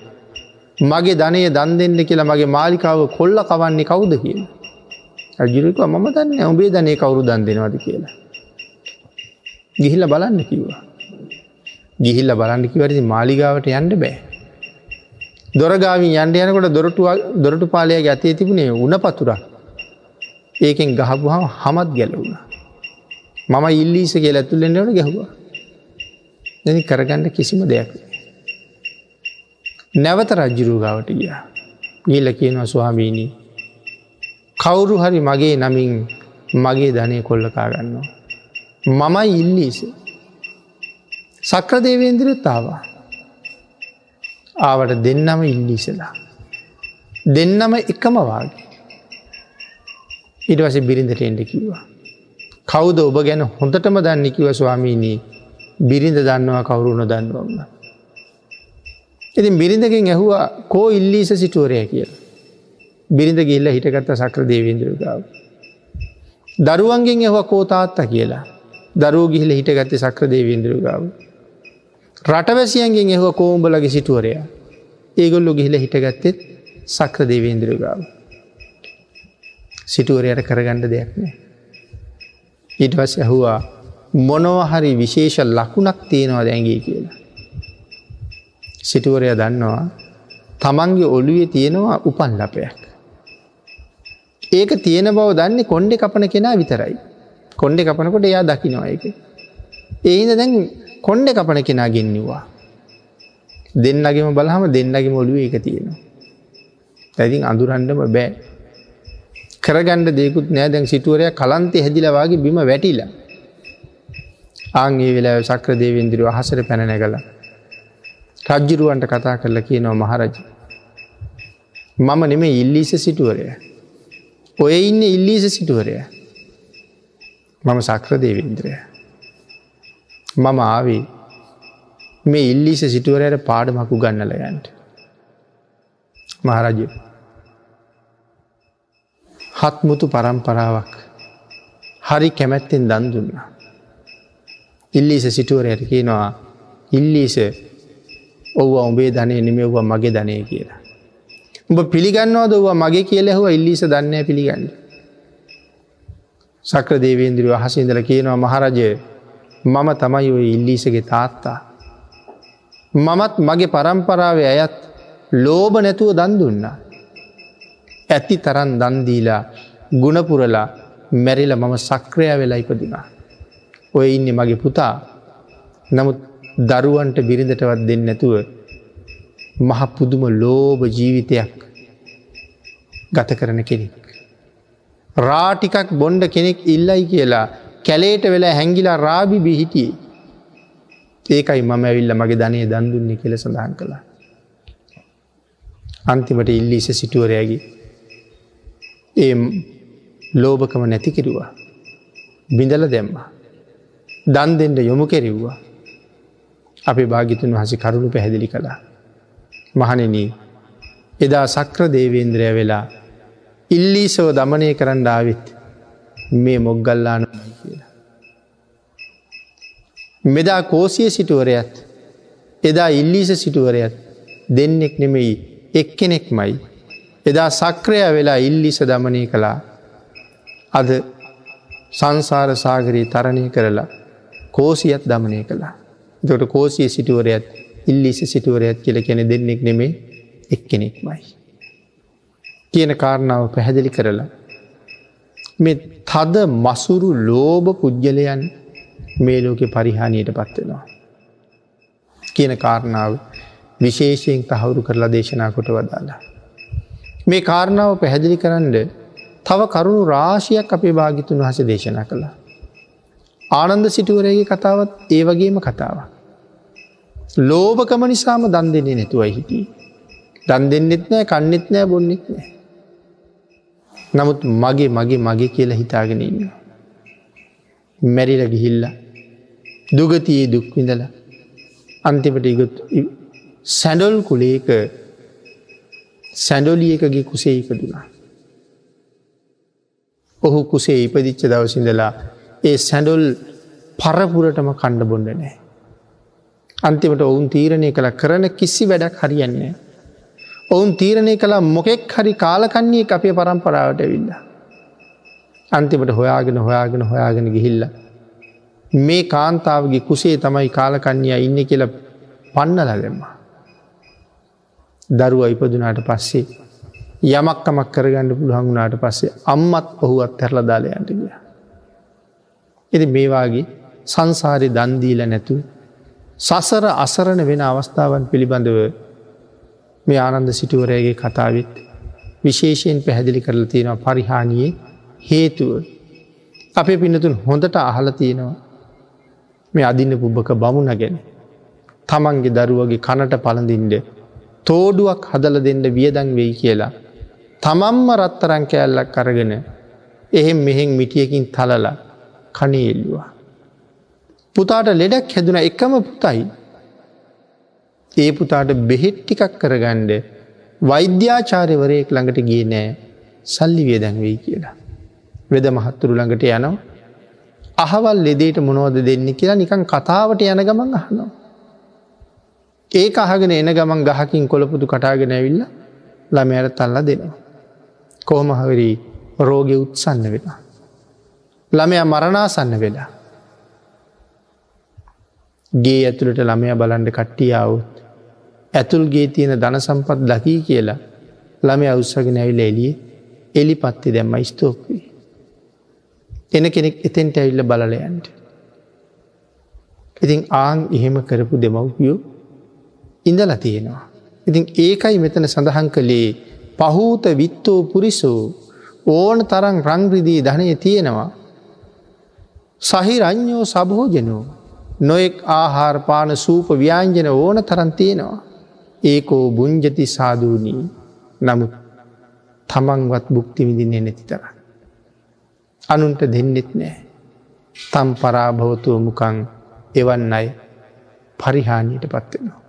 [SPEAKER 1] මගේ ධනය දන් දෙන්න කියලා මගේ මාලිකාව කොල්ල කවන්නේ කවුද කියලා. රජිරක මම දන්න ඔබේ ධනය කවුරු දන් දෙනවද කියලා. ගිහිල්ල බලන්න කිව්වා. ගිහිල්ල බලන්නකිවරදි මාලිගාවට යන්න බෑ. දොරගාවින් යන්ඩ යනකොට දොරටු දොරටු පාලයක ඇතේ තිබුණේ උන පතුරක් ඒකෙන් ගහපුහම හමත් ගැලවුණ. මම ඉල්ලීස කිය ඇතුල්ලෙන්ට ගැහවා. දැනි කරගන්න කිසිම දෙයක්. නැවත රජ්ජුරුගාවට ගිය. ගිල්ල කියනවා ස්වාමීණී කවුරු හරි මගේ නමින් මගේ ධනය කොල්ලකාගන්නවා. මමයි ඉල්ලීස. සක්‍ර දේවේන්දිරත්තාවා. ආවට දෙන්නම ඉල්ලීසලා. දෙන්නම එකම වාගේ. ඉටවස බිරිඳට එන්ඩ කිව්වා. කවුද ඔබ ගැන හොඳටම දන්නෙකිව ස්වාමීනී බිරිඳ දන්නවා කවුරුණ දන්නවන්න. ඉතින් බිරිඳකින් ඇහුවා කෝ ඉල්ලීස සිටුවරය කියලා. බිරිඳ ගිල්ල හිටගත්ත සක්‍ර දේවේන්ද්‍රකාව. දරුවන්ගෙන් එහවා කෝතාත්තා කියලා දරුව ගිහිල හිටගත්ත සක්‍ර දේවේන්ද්‍රගාව. රටවැසියන්ගෙන් එහව කෝම්ඹලගේ සිටුවරය ඒගොල්ලො ගිහිල හිටගත්තෙත් සක්‍ර දේවේන්ද්‍රගාව. සිටුවරයට කරගණ්ඩ දෙයක් නෑ. ඉටවස් ඇහුවා මොනවහරි විශේෂ ලකුණක් තියෙනවා දැන්ගේ කියලා. සිටුවරය දන්නවා තමන්ගේ ඔළුවේ තියෙනවා උපන් ලපයක්. ඒක තියෙන බව දන්නේ කොන්්ඩෙ කපන කෙනා විතරයි. කොන්්ඩෙ කපනකොට එයා දකිනවා එක. ඒහිද දැන් කොන්්ඩෙ කපන කෙනා ගෙන්නවා. දෙන්නගේම බලහම දෙන්නගේ මොලුව එක තියෙනවා. තැතින් අඳුරන්ඩම බෑ. කරගණ්ඩ දෙකුත් නෑ දැන් සිටුවරය කලන්තය හැදිලවාගේ බිම වැටිලා. ආංගේ වෙලා සක්‍ර දේවෙන්දිරුව අහසර පැනැ කළ. රජ්ජිරුවන්ට කතා කරලා කියනවා මහරජ. මම නෙම ඉල්ලිස සිටුවරය. ඔය ඉන්න ඉල්ලීස සිටුවරය. මම සක්‍ර දේවේන්ද්‍රය. මම ආවේ මේ ඉල්ලිස සිටුවරයට පාඩමකු ගන්නල යන්ට. මහරජය. හත්මුතු පරම්පරාවක් හරි කැමැත්තෙන් දන් දුන්නා. ඉල්ලිස සිටුවරයට කියනවා ඉල්ලීස ඔව්ව උඹේ ධනය නිමෙව්වා මගේ ධනය කියලා. උඹ පිළිගන්නවද ඔව මගේ කියලෙහුව ඉල්ලිස දන්න පිළිගන්න. සක්‍ර දේවේන්ද්‍රව හසිඉදල කියනවා මහරජය මම තමයි ඔය ඉල්ලිසගේ තාත්තා. මමත් මගේ පරම්පරාව ඇයත් ලෝබ නැතුව දන් දුන්නා. ඇති තරන් දන්දීලා ගුණපුරලා මැරිල මම සක්‍රය වෙලා ඉපදුනා. ඔය ඉන්න මගේ පුතා නමුත් දරුවන්ට බිරිඳටවත් දෙන්න නැතුව මහ පුදුම ලෝභ ජීවිතයක් ගත කරන කෙනෙක්. රාටිකක් බොන්්ඩ කෙනෙක් ඉල්ලයි කියලා කැලේට වෙලා හැංගිලා රාබි බිහිටියේ. ඒකයි මම ඇවිල්ල මගේ ධනය දන්දුන්නේ කෙල සඳහන් කළා. අන්තිමට ඉල්ලිස සිටුවරයගේ ඒ ලෝභකම නැතිකිරුවා. බිඳල දැම්මා. දන් දෙෙන්ට යොමු කෙරෙව්වා. අපි භාගිතුන් වහසි කරුණු පැහැදිලි කළා. මහනෙන එදා සක්‍ර දේවේන්ද්‍රය වෙලා ඉල්ලීසව දමනය කරන්න ආවිත් මේ මොග්ගල්ලාන කියලා. මෙදා කෝසිය සිටුවරයත් එදා ඉල්ලීස සිටුවරයත් දෙන්නෙක් නෙමෙයි එක්කෙනෙක් මයි. එදා සක්‍රය වෙලා ඉල්ලිස දමනය කළා අද සංසාර සාගරී තරණය කරලා කෝසියත් දමනය කළා. දොට කෝසිය සිටුවරයත් ඉල්ලිස සිටුවරයත් කියල කැනෙ දෙන්නෙක් නෙමේ එක්කෙනෙක් මයි. කියන කාරණාව පැහැදිලි කරලා. මෙ තද මසුරු ලෝභ පුද්ගලයන් මේ ලෝකෙ පරිහානියට පත්වෙනවා. කියන කාරණාව විශේෂයෙන් තහවුරු කරලා දේශනා කොට වදාලා. මේ කාරණාව පැහැදිලි කරන්න තව කරුණු රාශියක් අපේ භාගිතුන් වහස දේශනා කළා. ආනන්ද සිටුවරයගේ කතාවත් ඒ වගේම කතාව. ලෝභකම නිසාම දන් දෙන්නේ නැතුවයි හිටිය. දන් දෙන්නෙත් නෑ කන්නෙත් නෑ බොන්නෙත් නෑ. නමුත් මගේ මගේ මගේ කියලා හිතාගෙන ඉන්න. මැරිල ගිහිල්ල දුගතියේ දුක්විඳල අන්තිමට ඉගොත් සැඩොල් කුලේක සැඩොලියකගේ කුසේ ඉපදුනා. ඔහු කුසේ ඉපදිච්ච දවසිඳලා ඒ සැඩොල් පරපුරටම කණ්ඩ බොඩ නෑ. අන්තිමට ඔවුන් තීරණය කළ කරන කිසි වැඩක් හරියන්නේ. ඔවුන් තීරණය කලා මොකෙක් හරි කාලකන්නේ අපේ පරම්පරාවට ඇවිල්ල. අන්තිමට හොයාගෙන හොයාගෙන හොයාගෙන ගිහිල්ල. මේ කාන්තාවගේ කුසේ තමයි කාලකන්නිය ඉන්න කියල පන්නල දෙෙම්ම. දරුව ඉපදුනාට පස්සේ යමක්කමක් කරගන්න පුළුහංගුණාට පස්සේ අම්මත් ඔහුවත් තැරල දාලයන්ට ගිය. එති මේවාගේ සංසාරය දන්දීල නැතු සසර අසරණ වෙන අවස්ථාවන් පිළිබඳව මේ ආනන්ද සිටුවරයගේ කතාවත් විශේෂයෙන් පැහැදිලි කරල තියෙනවා පරිහානියේ හේතුව. අපේ පිනතුන් හොඳට අහල තියෙනවා මේ අදින්න පුබ්බක බමුණ ගැන. තමන්ගේ දරුවගේ කනට පළඳින්ඩ තෝඩුවක් හදල දෙන්න වියදන් වෙයි කියලා. තමම්ම රත්තරං කෑල්ලක් අරගෙන එහෙම මෙහෙන් මිටියකින් තලලා කනේල්ලවා. පුතාට ලෙඩක් හැදුන එකම පුතයි ඒ පුතාට බෙහෙත් ටිකක් කරගණ්ඩ වෛද්‍යාචාරයවරයෙක් ළඟට ගේ නෑ සල්ලි වියදැන් වෙයි කියලා. වෙද මහත්තුරු ළඟට යනවා. අහවල් ලෙදේට මොනෝද දෙන්න කියලා නිකන් කතාවට යන ගමන් අහනවා. ඒක අහගෙන එන ගමන් ගහකින් කොළපුතු කටාගෙන ඇවිල්ල ළමයට තල්ලා දෙනවා. කෝමහවරී රෝගය උත්සන්න වෙලා. ළමයා මරණාසන්න වෙලා. ගේ ඇතුළට ළමය බලන්ඩ කට්ටියාවත්. ඇතුල්ගේ තියෙන ධන සම්පත් දකී කියලා ළමය අවුස්සගෙන ඇවිල එලිය එලි පත්ති දැම්ම ස්තෝක්වී. එන කෙනෙක් එතෙන්ට ඇවිල්ල බලලයන්ට. ඉතින් ආං එහෙම කරපු දෙමව්පියෝ ඉඳල තියෙනවා. ඉතින් ඒකයි මෙතන සඳහන් කළේ පහූත විත්තෝ පුරිසෝ ඕන තරං රංග්‍රදී ධනය තියෙනවා. සහිරං්ඥෝ සබහෝජනෝ නොෙක් ආහාර පාන සූප ව්‍යාංජන ඕන තරන් තියෙනවා. ඒකෝ බුංජති සාධූනී නමුත් තමන්වත් බුක්ති විදින්නේ නැති තර. අනුන්ට දෙන්නෙත් නෑ. තම් පරාභවතුව මුකං එවන් අයි පරිහානියට පත්වෙනවා.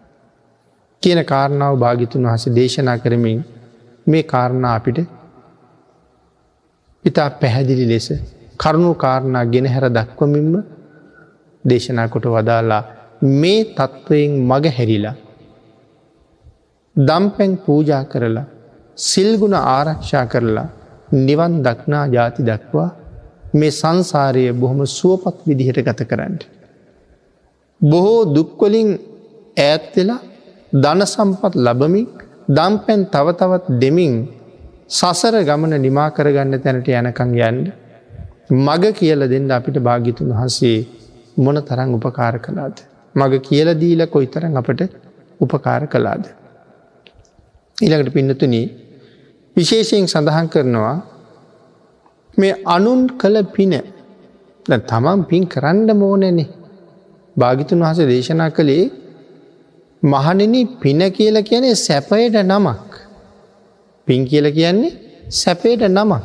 [SPEAKER 1] කියන කාරණාව භාගිතුන් වහස දේශනා කරමින් මේ කාරණා අපිට ඉතා පැහැදිලි ලෙස කරුණු කාරණා ගෙන හැර දක්වමින්ම දේශනා කොට වදාලා මේ තත්ත්වයෙන් මග හැරිලා දම්පැන් පූජා කරලා සිල්ගුණ ආරක්ෂා කරලා නිවන් දක්නා ජාති දක්වා මේ සංසාරය බොහොම සුවපත් විදිහට ගත කරන්නට. බොහෝ දුක්වලින් ඈත්වෙලා ධන සම්පත් ලබමින් දම්පැන් තව තවත් දෙමින් සසර ගමන නිමා කරගන්න තැනට යනකං යන්ඩ මග කියල දෙන්න අපිට භාගිතුන් වහන්සේ මොන තරං උපකාර කලාද. මග කියල දීල කොයි තරන් අපට උපකාර කලාද. ඊළඟට පින්නතුන විශේෂයෙන් සඳහන් කරනවා මේ අනුන් කළ පින තමන් පින් කරන්න මෝනනේ භාගිතුන් වහස දේශනා කළේ මහනෙන පින කියල කියන්නේ සැපයට නමක්. පින් කියල කියන්නේ සැපයට නමක්.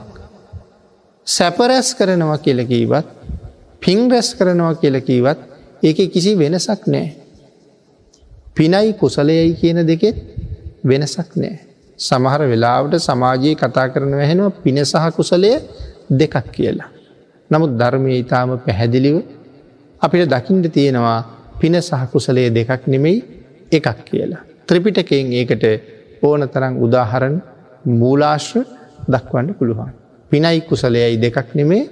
[SPEAKER 1] සැපරැස් කරනවා කියලකීවත් පින් රැස් කරනවා කියලකීවත් ඒක කිසි වෙනසක් නෑ. පිනයි කුසලයයි කියන දෙකෙත් වෙනසක් නෑ. සමහර වෙලාවට සමාජයේ කතා කරන වැහෙනවා පින සහ කුසලය දෙකක් කියලා. නමුත් ධර්මය ඉතාම පැහැදිලිව අපිට දකිින්ට තියෙනවා පින සහකුසලය දෙකක් නෙමෙයි එකක් කියලා. ත්‍රිපිටකෙන් ඒකට ඕන තරම් උදාහරණ මූලාශ්‍ර දක්වන්න පුළුවන්. පිනයි කුසලයයි දෙකක් නෙමේ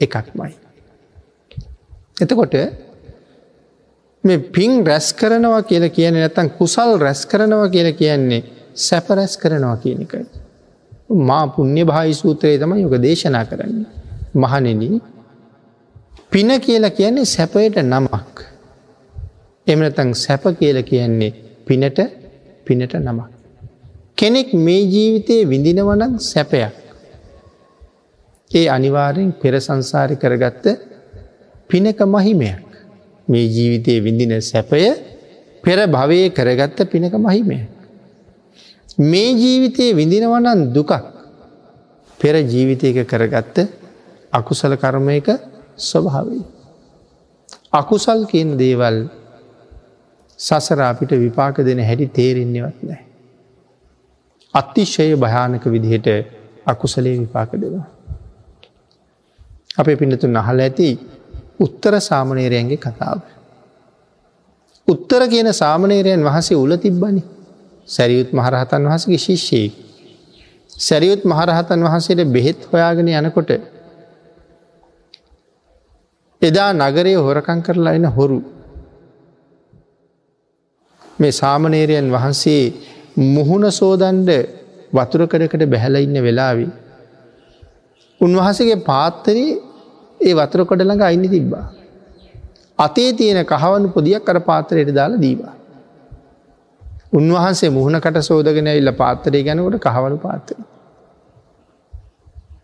[SPEAKER 1] එකක්මයි. එතකොට මේ පින් රැස් කරනවා කියල කියන නැතන් කුසල් රැස් කරනවා කියල කියන්නේ සැප රැස් කරනවා කියන එකයි. මා පුුණ්‍ය භායි සූත්‍රයේ තම යොක දේශනා කරන්නේ. මහනෙන පින කියලා කියන්නේ සැපයට නමක්. එමනතං සැප කියල කියන්නේ පිනට පිනට නමක්. කෙනෙක් මේ ජීවිතයේ විඳිනවනක් සැපයක්. ඒ අනිවාරයෙන් පෙර සංසාරි කරගත්ත පිනක මහිමයක්. මේ ජීවිතයේ විඳින සැපය පෙර භවය කරගත්ත පිනක මහිමය. මේ ජීවිතයේ විඳිනවනන් දුකක් පෙර ජීවිතයක කරගත්ත අකුසල කර්මයක ස්වභාවයි. අකුසල් කියන දේවල් සසර අපිට විපාක දෙන හැටි තේරෙන්නේවත් නෑ. අතිශ්‍යය භයානක විදිහට අකුසලේ විපාක දෙනවා. අපේ පිඩතු නහල ඇති උත්තර සාමනේරයන්ගේ කතාව. උත්තර කියන සාමනේරයන් වහසේ උල තිබ්බනි සැරියුත් මහරහතන් වහසගේ ශිෂ්‍යයෙක්. සැරියුත් මහරහතන් වහන්සේට බෙහෙත් හොයාගෙන යනකොට එදා නගරය හොරකං කරලා එන හොරු. මේ සාමනේරයන් වහන්සේ මුහුණ සෝදන්ඩ වතුරකඩකට බැහැල ඉන්න වෙලාවි. උන්වහසගේ පාත්තරයේ ඒ වතුරකොඩ ළඟ අයින්න තිබ්බා. අතේ තියෙන කහවනු පොදියක් කර පාතරයට දාලා දීවා. උන්වහන්සේ මුහුණකට සෝදගෙන ඉල්ල පාත්තරය ගැනකොට කහවලු පාත්තර.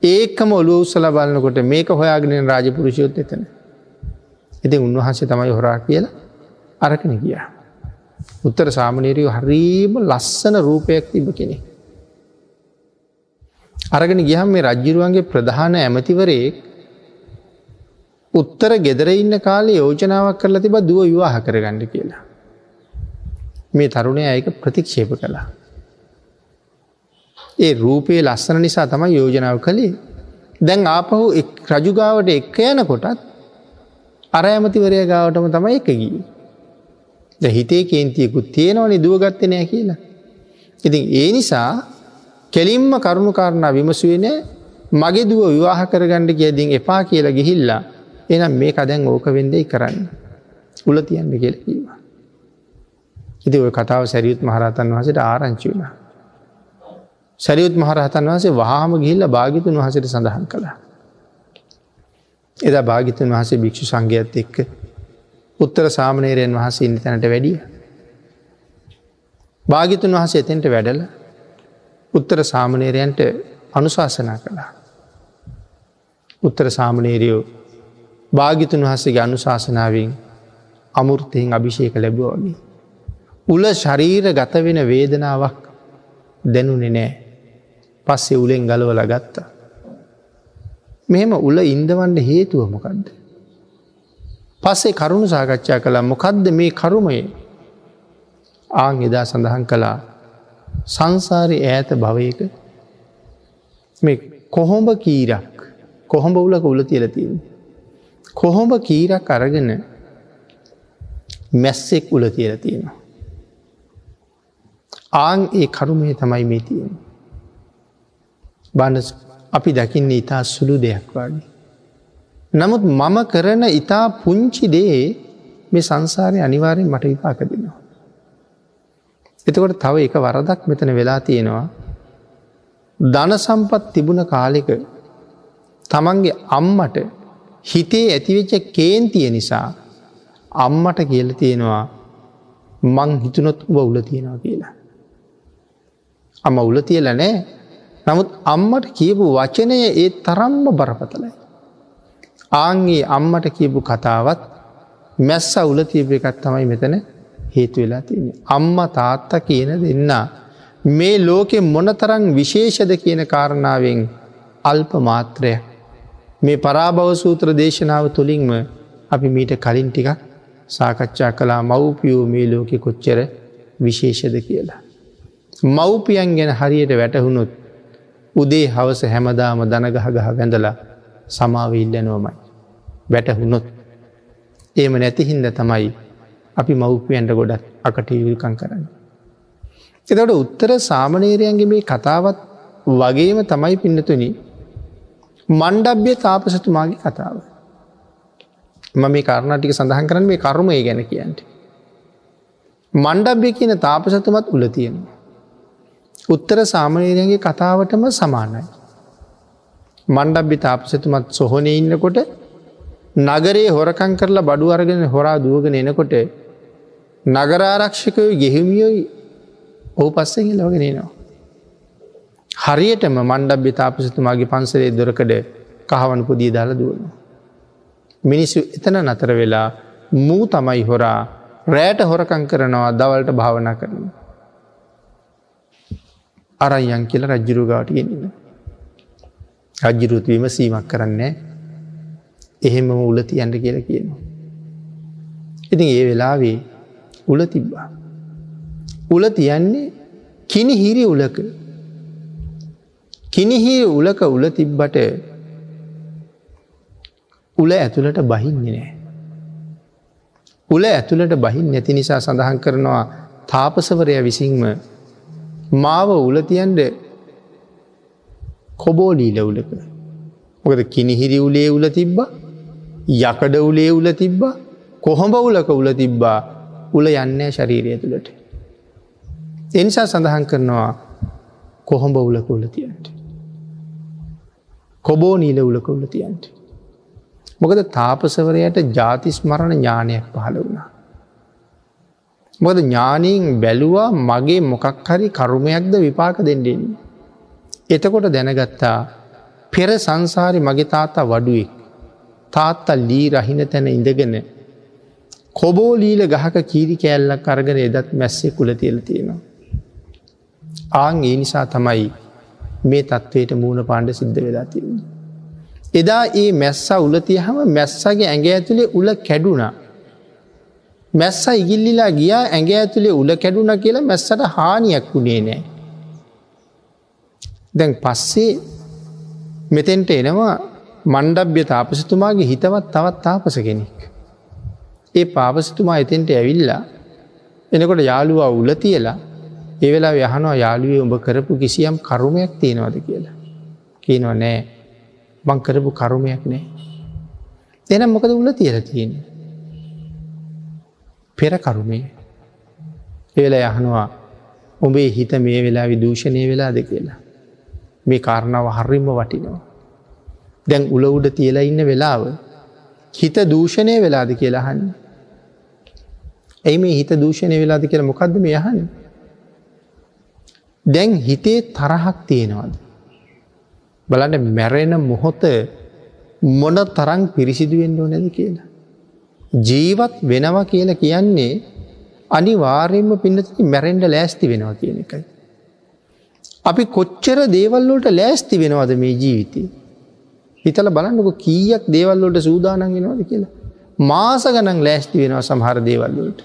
[SPEAKER 1] ඒකම ඔලු උත්සල බලන්නකොට මේක හොයාගෙන රාජපුරුෂයොත් එතන. ඉති උන්වහන්සේ තමයි හොරා කියලා අරකන ගිය. උත්තර සාමනීරයෝ හරීම ලස්සන රූපයක් තිබ කෙනෙ. අරගෙන ගියහම් මේ රජ්ජිරුවන්ගේ ප්‍රධාන ඇමතිවරයෙක් උත්තර ගෙදර ඉන්න කාලේ යෝජනාවක් කරලා තිබ දුව විවාහ කරගන්න කියලා. මේ තරුණය අයක ප්‍රතික්ෂේප කළා. ඒ රූපයේ ලස්සන නිසා තමයි යෝජනාව කළේ දැන් ආපහු රජුගාවට එක්ක යන කොටත් අර ඇමතිවරය ගාවටම තමයි එක ගී. ද හිතේ කේන්තියකුත් තියෙනවනි දුවගත්ත නෑ කියලා. ඉතින් ඒ නිසා කෙලින්ම කරුණු කාරණා විමසුවෙන මගේ දුව විවාහ කරගණ්ඩ කියදින් එපා කියලා ගිහිල්ලා එනම් මේ කදැන් ඕක වෙන්දෙයි කරන්න. උල තියන්න කියලකීම. ඉති ඔය කතාව සැරියුත් මහරහතන් වහසට ආරංචි වුණ. සැරියුත් මහරහතන් වහසේ වහාම ගිහිල්ල භාගිතුන් වහසට සඳහන් කළා. එදා භාගිතන් වහසේ භික්ෂු සංගයත් එක්ක උත්තර සාමනේරයන් වහසේ ඉන්න තැනට වැඩිය. භාගිතුන් වහස එතෙන්ට වැඩල උත්තර සාමනේරයන්ට අනුශාසනා කළා. උත්තර සාමනේරියෝ භාගිතුන් වහසගේ අනුශාසනාවෙන් අමුෘතයෙන් අභිෂයක ලැබුවගේ. උල ශරීර ගත වෙන වේදනාවක් දැනුනෙ නෑ පස්සේ උලෙන් ගලවල ගත්තා. මෙහෙම උල ඉන්දවන්ඩ හේතුව මොකක්ද. පස්සේ කරුණු සාකච්ඡා කළා මොකක්ද මේ කරුමය ආං එදා සඳහන් කළා සංසාරය ඈත භවයක මේ කොහොඹ කීරක් කොහොඹ උලක උල තියලතින්. කොහොඹ කීරක් අරගෙන මැස්සෙක් උල තියල තියෙනවා. ආං ඒ කරුමය තමයි මේ තියෙන. බණ අපි දකින්නේ ඉතා සුළු දෙයක් වගේ. නමුත් මම කරන ඉතා පුංචි දේ මේ සංසාරය අනිවාරයෙන් මට විපාක දෙනවා. එතකොට තව එක වරදක් මෙතන වෙලා තියෙනවා ධන සම්පත් තිබුණ කාලෙක තමන්ගේ අම්මට හිතේ ඇතිවෙච්ච කේන්තිය නිසා අම්මට කියල තියෙනවා මං හිතුනොත් උබ උල තියෙනවා කියලා. අම්ම උල තියල නෑ නමුත් අම්මට කියපු වචනය ඒ තරම්ම බරපතලයි. ආන්ගේ අම්මට කියපු කතාවත් මැස්ස උල තියප එකත් තමයි මෙතන හේතු වෙලා තියන්නේ. අම්ම තාත්ත කියන දෙන්න. මේ ලෝකෙ මොනතරං විශේෂද කියන කාරණාවෙන් අල්ප මාත්‍රය. මේ පරාභව සූත්‍ර දේශනාව තුළින්ම අපි මීට කලින් ටිකක් සාකච්ඡා කලා මව්පියෝ මේ ලෝකෙ කොච්චර විශේෂද කියලා. මව්පියන් ගැන හරියට වැටහුණුත් උදේ හවස හැමදාම දනගහ ගහ වැඳලා සමාව ඉල්ලනෝමයි. වැටහුණොත් ඒම නැතිහින්ද තමයි අපි මව්පියන්ට ගොඩත් අකට යුල්කං කරන්න. එතට උත්තර සාමනේරයන්ගේ මේ කතාවත් වගේම තමයි පින්නතුනි මණ්ඩබ්‍ය තාපසතුමාගේ කතාව. ම මේ කාරණටික සඳහන් කරන්න මේ කරුමය ගැන කියන්ට. මණ්ඩබ්‍ය කියන තාපසතුමත් උල තියෙනවා. උත්තර සාමනීරයන්ගේ කතාවටම සමානයි. මණ්ඩබ්බි තාපසතුමත් සොහොන ඉන්නකොට නගරේ හොරකං කරලා බඩු අරගෙන හොරා දුවගෙන එනකොට නගරාරක්ෂකයෝ ගෙහිමියොයි ඕ පස්සෙන් ලෝගෙනනවා. හරියටම මණ්ඩබ්‍ය තාපසතුමාගේ පන්සරේ දොරකඩ කහවන පුදිය දාලා දුවන. මිනිස්සු එතන නතර වෙලා මූ තමයි හොරා රෑට හොරකං කරනවා දවල්ට භාවනා කරනවා. අරයන් කියල රජ්ජුරු ගාට ගෙනන්න. රජ්ජිරුත්වීම සීමක් කරන්නේ එහෙම උල තියන්ට කියල කියනවා. ඉතින් ඒ වෙලාවේ උල තිබ්බා. උල තියන්නේ කිනිහිරි උලක කිනිහිරි උලක උල තිබ්බට උල ඇතුළට බහින්නේ නෑ. උල ඇතුළට බහින් නැති නිසා සඳහන් කරනවා තාපසවරය විසින්ම මාව උලතියන්ට කොබෝලීල උලක. මොකද කිනිහිරි උලේ උල තිබ්බ යකඩ උලේ උල තිබ්බ කොහොඹ උලක උල තිබ්බා උල යන්නේ ශරීරය තුළට. එනිසා සඳහන් කරනවා කොහොඹ උලක උලතියන්ට. කොබෝ නීල උලක උලතියන්ට. මොකද තාපසවරයට ජාතිස් මරණ ඥානයක් පහළ වුණා. මොද ඥානීන් බැලුවා මගේ මොකක් හරි කරුමයක්ද විපාක දෙෙන්ඩෙන්. එතකොට දැනගත්තා පෙර සංසාරි මගේ තාත්තා වඩුවෙක්. තාත්තල් ලී රහින තැන ඉඳගෙන. කොබෝලීල ගහක කීරි කෑල්ලක් අරගෙන එදත් මැස්සේ කුල තියල තියෙනවා. ආං ඒ නිසා තමයි මේ තත්ත්වයට මූුණ පාණ්ඩ සිද්ධ වෙලා තියන්න. එදා ඒ මැස්සා උලතිය හම මැස්සගේ ඇඟ ඇතුළේ උල කැඩුනා මැස්ස ඉගිල්ලිලා ගියා ඇඟ ඇතුළේ උල කැඩුන කියලා මැස්සට හානියක් වුණේ නෑ. දැන් පස්සේ මෙතෙන්ට එනවා මණ්ඩබ්‍ය තාපසතුමාගේ හිතවත් තවත් තාපස කෙනෙක්. ඒ පාපසතුමා එතෙන්ට ඇවිල්ලා එනකොට යාළුවා උල තියලා ඒවෙලා යහනවා යාළුවේ උඹ කරපු කිසියම් කරුමයක් තියෙනවද කියලා. කියනවා නෑ මං කරපු කරුමයක් නෑ. එනම් මොකද උල තියල තියෙන. පෙර කරුමේ ඒවෙලා යහනවා උඹේ හිත මේ වෙලා විදූෂණය වෙලාද කියලා. මේ කාරණාව හරිම්ම වටිනවා. දැන් උල උඩ තියලා ඉන්න වෙලාව හිත දූෂණය වෙලාද කියලා හන්න. ඇයි මේ හිත දූෂණය වෙලාද කියලා මොකක්ද මේ යහන්න. දැන් හිතේ තරහක් තියෙනවද. බලන්න මැරෙන මොහොත මොන තරං පිරිසිදුවෙන්ඩෝ නැද කියලා. ජීවත් වෙනවා කියලා කියන්නේ අනිවාර්යෙන්ම පින්නති මැරෙන්ඩ ලෑස්ති වෙනවා කියන එකයි. අපි කොච්චර දේවල්ලෝට ලෑස්ති වෙනවද මේ ජීවිතය. හිතල බලන්නක කීයක් දේවල්ලෝට සූදානන් වෙනවාද කියලා. මාස ගනන් ලෑස්ති වෙනවා සමහර දේවල්ලෝට.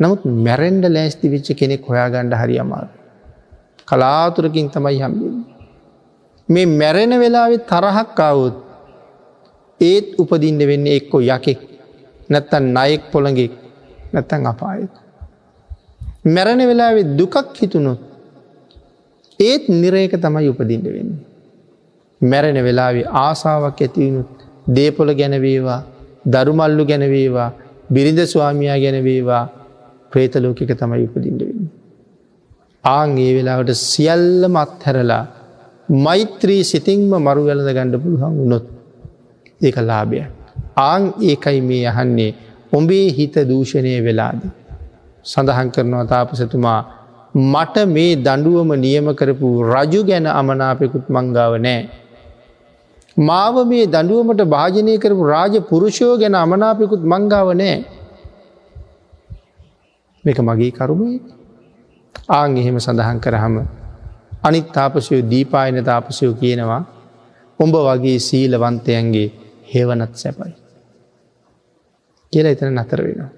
[SPEAKER 1] නමුත් මැරෙන්ඩ ලෑස්ති විච්ච කෙනෙක් හොයා ගණ්ඩ හරි අමාර. කලාතුරකින් තමයි හම්බින්. මේ මැරෙන වෙලාවෙ තරහක් අවුත් ඒත් උපදින්න වෙන්නේ එක්කො යකෙක් නැත්තන් නයෙක් පොළඟෙක් නැත්තන් අපායෙක්. මැරණ වෙලාවෙ දුකක් හිතුනොත් ඒත් නිරේක තමයි උපදින්න වෙන්නේ. මැරෙන වෙලාවේ ආසාාවක් ඇතිවුණුත් දේපොල ගැනවේවා දරුමල්ලු ගැනවේවා බිරිඳ ස්වාමයා ගැනවේවා ප්‍රේතලෝකික තමයි උපදින්ට වෙන්න. ආං ඒ වෙලාවට සියල්ලම අත්හැරලා මෛත්‍රී සිතිංම මරු වැලඳ ගණ්ඩ පුළුවන් වුණොත් ඒක ලාභය. ආං ඒකයි මේ යහන්නේ ඔඹේ හිත දූෂණය වෙලාද. සඳහන් කරනවා තාපසතුමා මට මේ දඩුවම නියම කරපු රජු ගැන අමනාපෙකුත් මංගාව නෑ. මාව මේ දඩුවමට භාජනය කරපු රාජ පුරුෂයෝ ගැන අමනාපෙකුත් මංගාව නෑ. මේක මගේ කරුමේ ආං එහෙම සඳහන් කරහම අනිත් තාපසයෝ දීපායන තාපසයෝ කියනවා උඹ වගේ සීලවන්තයන්ගේ හෙවනත් සැපයි. කියලා එතන නතර වෙනවා.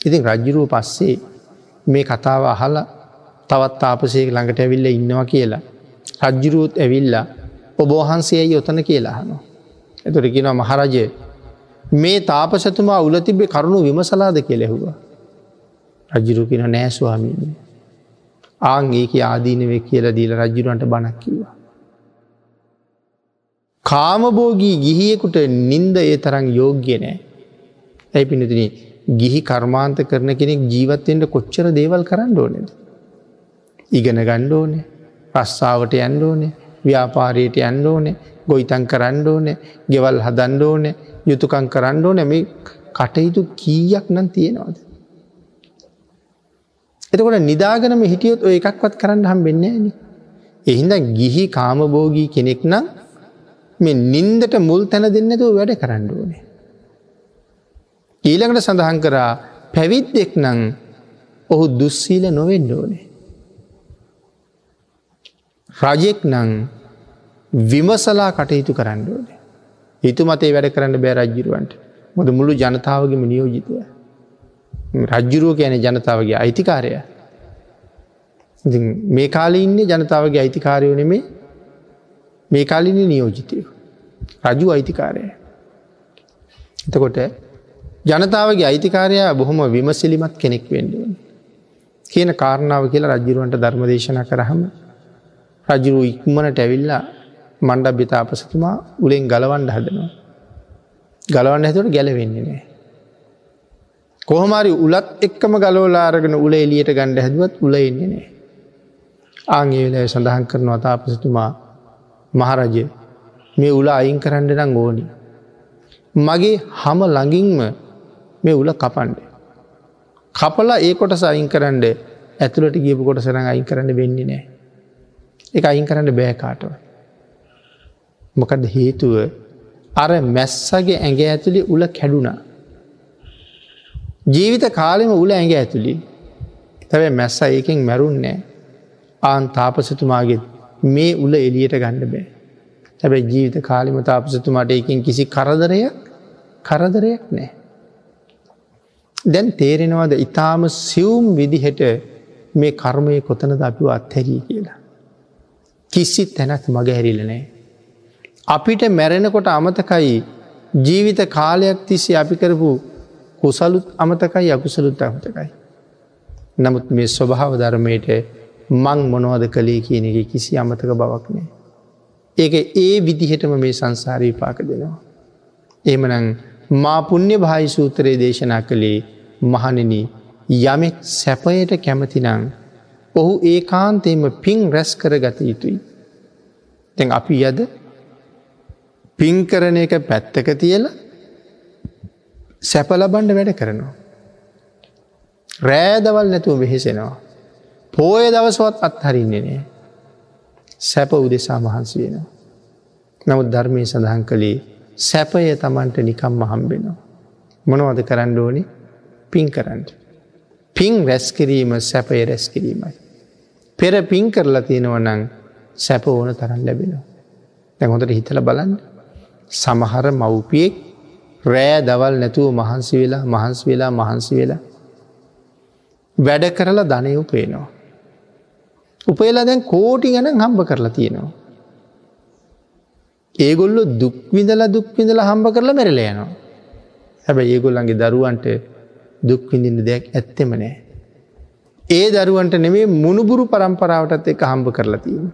[SPEAKER 1] ඉතින් රජ්ජුරුව පස්සේ මේ කතාව අහල තවත් තාපසයක ළඟට ඇවිල්ල ඉන්නවා කියලා. රජ්ජුරුවත් ඇවිල්ලා ඔබෝහන්සේයි යොතන කියලා හනවා. එතුට කියෙනවා මහරජය මේ තාපසතුමා උල තිබේ කරුණු විමසලාද කෙලෙහුවා. රජ්ජුරු කියෙන නෑස්වාමීනි. ආං ඒක ආදීනවේ කියලා දීල රජ්ජුරුවන්ට බණක් කිවා. කාමබෝගී ගිහියෙකුට නින්ද ඒ තරම් යෝග්‍ය නෑ. ඇයි පිනතින ගිහි කර්මාන්ත කරන කෙනෙක් ජීවත්තෙන්ට කොච්චර දේවල් කරන්න ඕනෙද. ඉගෙන ගණ්ඩෝනේ ප්‍රස්සාාවට යන්න ඕනේ ව්‍යාපාරයට යන්න ඕනේ ගොයිතන් කරන්න ඕනේ ගෙවල් හදන්න ඕනේ යුතුකං කරන්න ඕන මේ කටයුතු කීයක් නම් තියෙනවාද. එතකොට නිදාගනම හිටියොත් ඔය එකක්වත් කරන්න හම් වෙන්නේ න. එහින්ද ගිහි කාමබෝගී කෙනෙක් නම් මේ නින්දට මුල් තැන දෙන්නතුව වැඩ කරන්න ඕනේ. ඊළඟට සඳහන් කරා පැවිද්දෙක් නං ඔහු දුස්සීල නොවෙන්ඩ ඕනේ. රජෙක් නං විමසලා කටයුතු කරන්න ඕනේ. හිතු මතේ වැඩ කරන්න බෑ රජ්ජිරුවන්ට මොද මුළු ජනතාවගේම නියෝජිතය. රජ්ජුරුව කියන ජනතාවගේ අයිතිකාරය. මේ කාල ඉන්න ජනතාවගේ අයිතිකාරයෝ නෙමේ මේ කාලින නියෝජිතය. රජු අයිතිකාරය. එතකොට ජනතාවගේ අයිතිකාරයා බොහොම විමසිලිමත් කෙනෙක් වෙන්ඩුවන්. කියන කාරණාව කියලා රජ්ජිරුවන්ට ධර්මදේශන කරහම රජුරු ඉක්මනට ඇවිල්ලා මණ්ඩ බිතාපසතුමා උලෙන් ගලවන්ඩ හදනවා. ගලවන්න ඇතුට ගැලවෙන්නේ නෑ. කොහමරි උලත් එක්කම ගලෝලාරගෙන උල එලියට ගණඩ හැදුවත් උල එන්නේ නෑ. ආංගේලය සඳහන් කරනවා තාපසතුමා මහරජය මේ උල අයින් කරන්න නම් ඕනි. මගේ හම ළඟින්ම මේ උල කපන්ඩ. කපලා ඒ කොට සයින් කරන්න ඇතුළට ගියපු කොට සරඟ අයින් කරන්න වෙන්නේ නෑ. එක අයින් කරන්න බෑකාටව. මොකද හේතුව අර මැස්සගේ ඇඟ ඇතුළි උල කැඩුනා. ජීවිත කාලෙම උල ඇඟ ඇතුළි තැබ මැස්ස ඒකෙන් මැරුන්නෑ ආන් තාපසතුමාගේ මේ උල එලියට ගණඩ බෑ. හැබැයි ජීවිත කාලිම තාපසතුමාට එකින් කිසි කරදරයක් කරදරයක් නෑ. දැන් තේරෙනවද ඉතාම සියුම් විදිහට මේ කර්මය කොතනද අපිව අත්හැරී කියලා. කිසිත් තැනත් මග හැරිලනෑ. අපිට මැරෙනකොට අමතකයි ජීවිත කාලයක් තිස්සේ අපි කරපු කුසලුත් අමතකයි අකුසලුත් අමතකයි. නමුත් මේ ස්වභාව ධර්මයට මං මොනවද කළේ කියන එක කිසි අමතක බවක් නෑ. ඒක ඒ විදිහටම මේ සංසාරී පාක දෙනවා. එමනං මා පුුණ්‍ය භායි සූත්‍රයේ දේශනා කළේ මහණෙන යමෙක් සැපයට කැමතිනං ඔහු ඒ කාන්තේම පින් රැස් කර ගත යුතුයි. තැන් අපි යද පින් කරන එක පැත්තක තියල සැපලබන්ඩ වැඩ කරනවා. රෑදවල් නැතුව වෙහෙසෙනවා. පෝය දවසවත් අත්හරින්නේ නෑ. සැප උදෙසා මහන්සි වෙනවා. නමුත් ධර්මය සඳහන් කළේ සැපය තමන්ට නිකම් මහම්බෙනවා. මොනවද කරන්න ඕනි පින් කරන්නට. පින් රැස්කිරීම සැපය රැස්කිරීමයි. පෙර පින් කරලා තියෙනව නං සැප ඕන තරන් ලැබෙනවා. දැ හොඳට හිතල බලන්න. සමහර මව්පියෙක් රෑ දවල් නැතුව මහන්සි වෙලා මහන්සි වෙලා මහන්සි වෙලා වැඩ කරලා ධනය උපේනවා. උපේලා දැන් කෝටි ගන හම්බ කරලා තියෙනවා. ඒගොල්ලො දුක්විඳල දුක්විඳල හම්බ කරලා මැරල යනවා. හැබැ ඒගොල්ලන්ගේ දරුවන්ට දුක්විඳින්න දෙයක් ඇත්තෙම නෑ. ඒ දරුවන්ට නෙමේ මුණුබුරු පරම්පරාවටත් එක හම්බ කරලා තියෙන.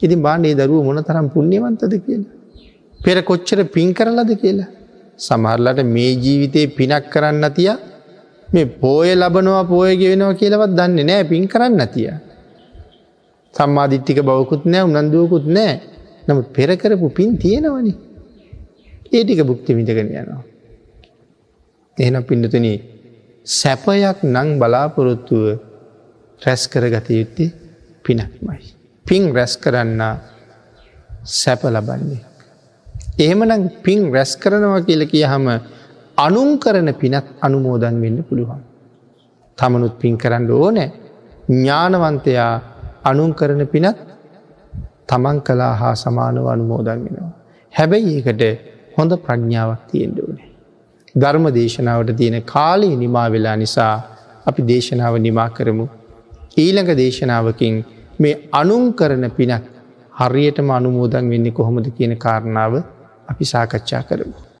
[SPEAKER 1] ඉතින් බාණ්ඩේ දරුව මොන තරම් පුුණ්‍යවන්තද කියලා. පෙර කොච්චර පින් කරලද කියලා. සමහරලට මේ ජීවිතයේ පිනක් කරන්න තිය මේ පෝය ලබනවා පෝයග වෙනවා කියලවත් දන්නේ නෑ පින් කරන්න තිය. සම්මාධිට්ටික බවකුත් නෑ උනන්දුවකුත් නෑ නමුත් පෙරකරපු පින් තියෙනවනි. ඒටික බුක්ති විඳගෙන යනවා. එහෙනම් පිඩතුන සැපයක් නං බලාපොරොත්තුව රැස් කර ගත යුත්තේ පිනක්මයි. පින් රැස් කරන්න සැප ලබන්නේ. එහෙමනම් පින් රැස් කරනවා කියල කිය හම අනුන් කරන පිනත් අනුමෝදන් වෙන්න පුළුවන්. තමනුත් පින් කරන්න ඕනෑ ඥානවන්තයා අනුන් කරන පිනත් තමන් කලා හා සමානව අනුමෝදන් වෙනවා. හැබැයි ඒකට හොඳ ප්‍රඥාවක් තියෙන්ට ඕනේ. ධර්ම දේශනාවට තියෙන කාලයේ නිමා වෙලා නිසා අපි දේශනාව නිමා කරමු. ඊළඟ දේශනාවකින් මේ අනුන් කරන පිනක් හරියටම අනුමෝදන් වෙන්නේ කොහොමද කියන කාරණාව අපි සාකච්ඡා කරමු.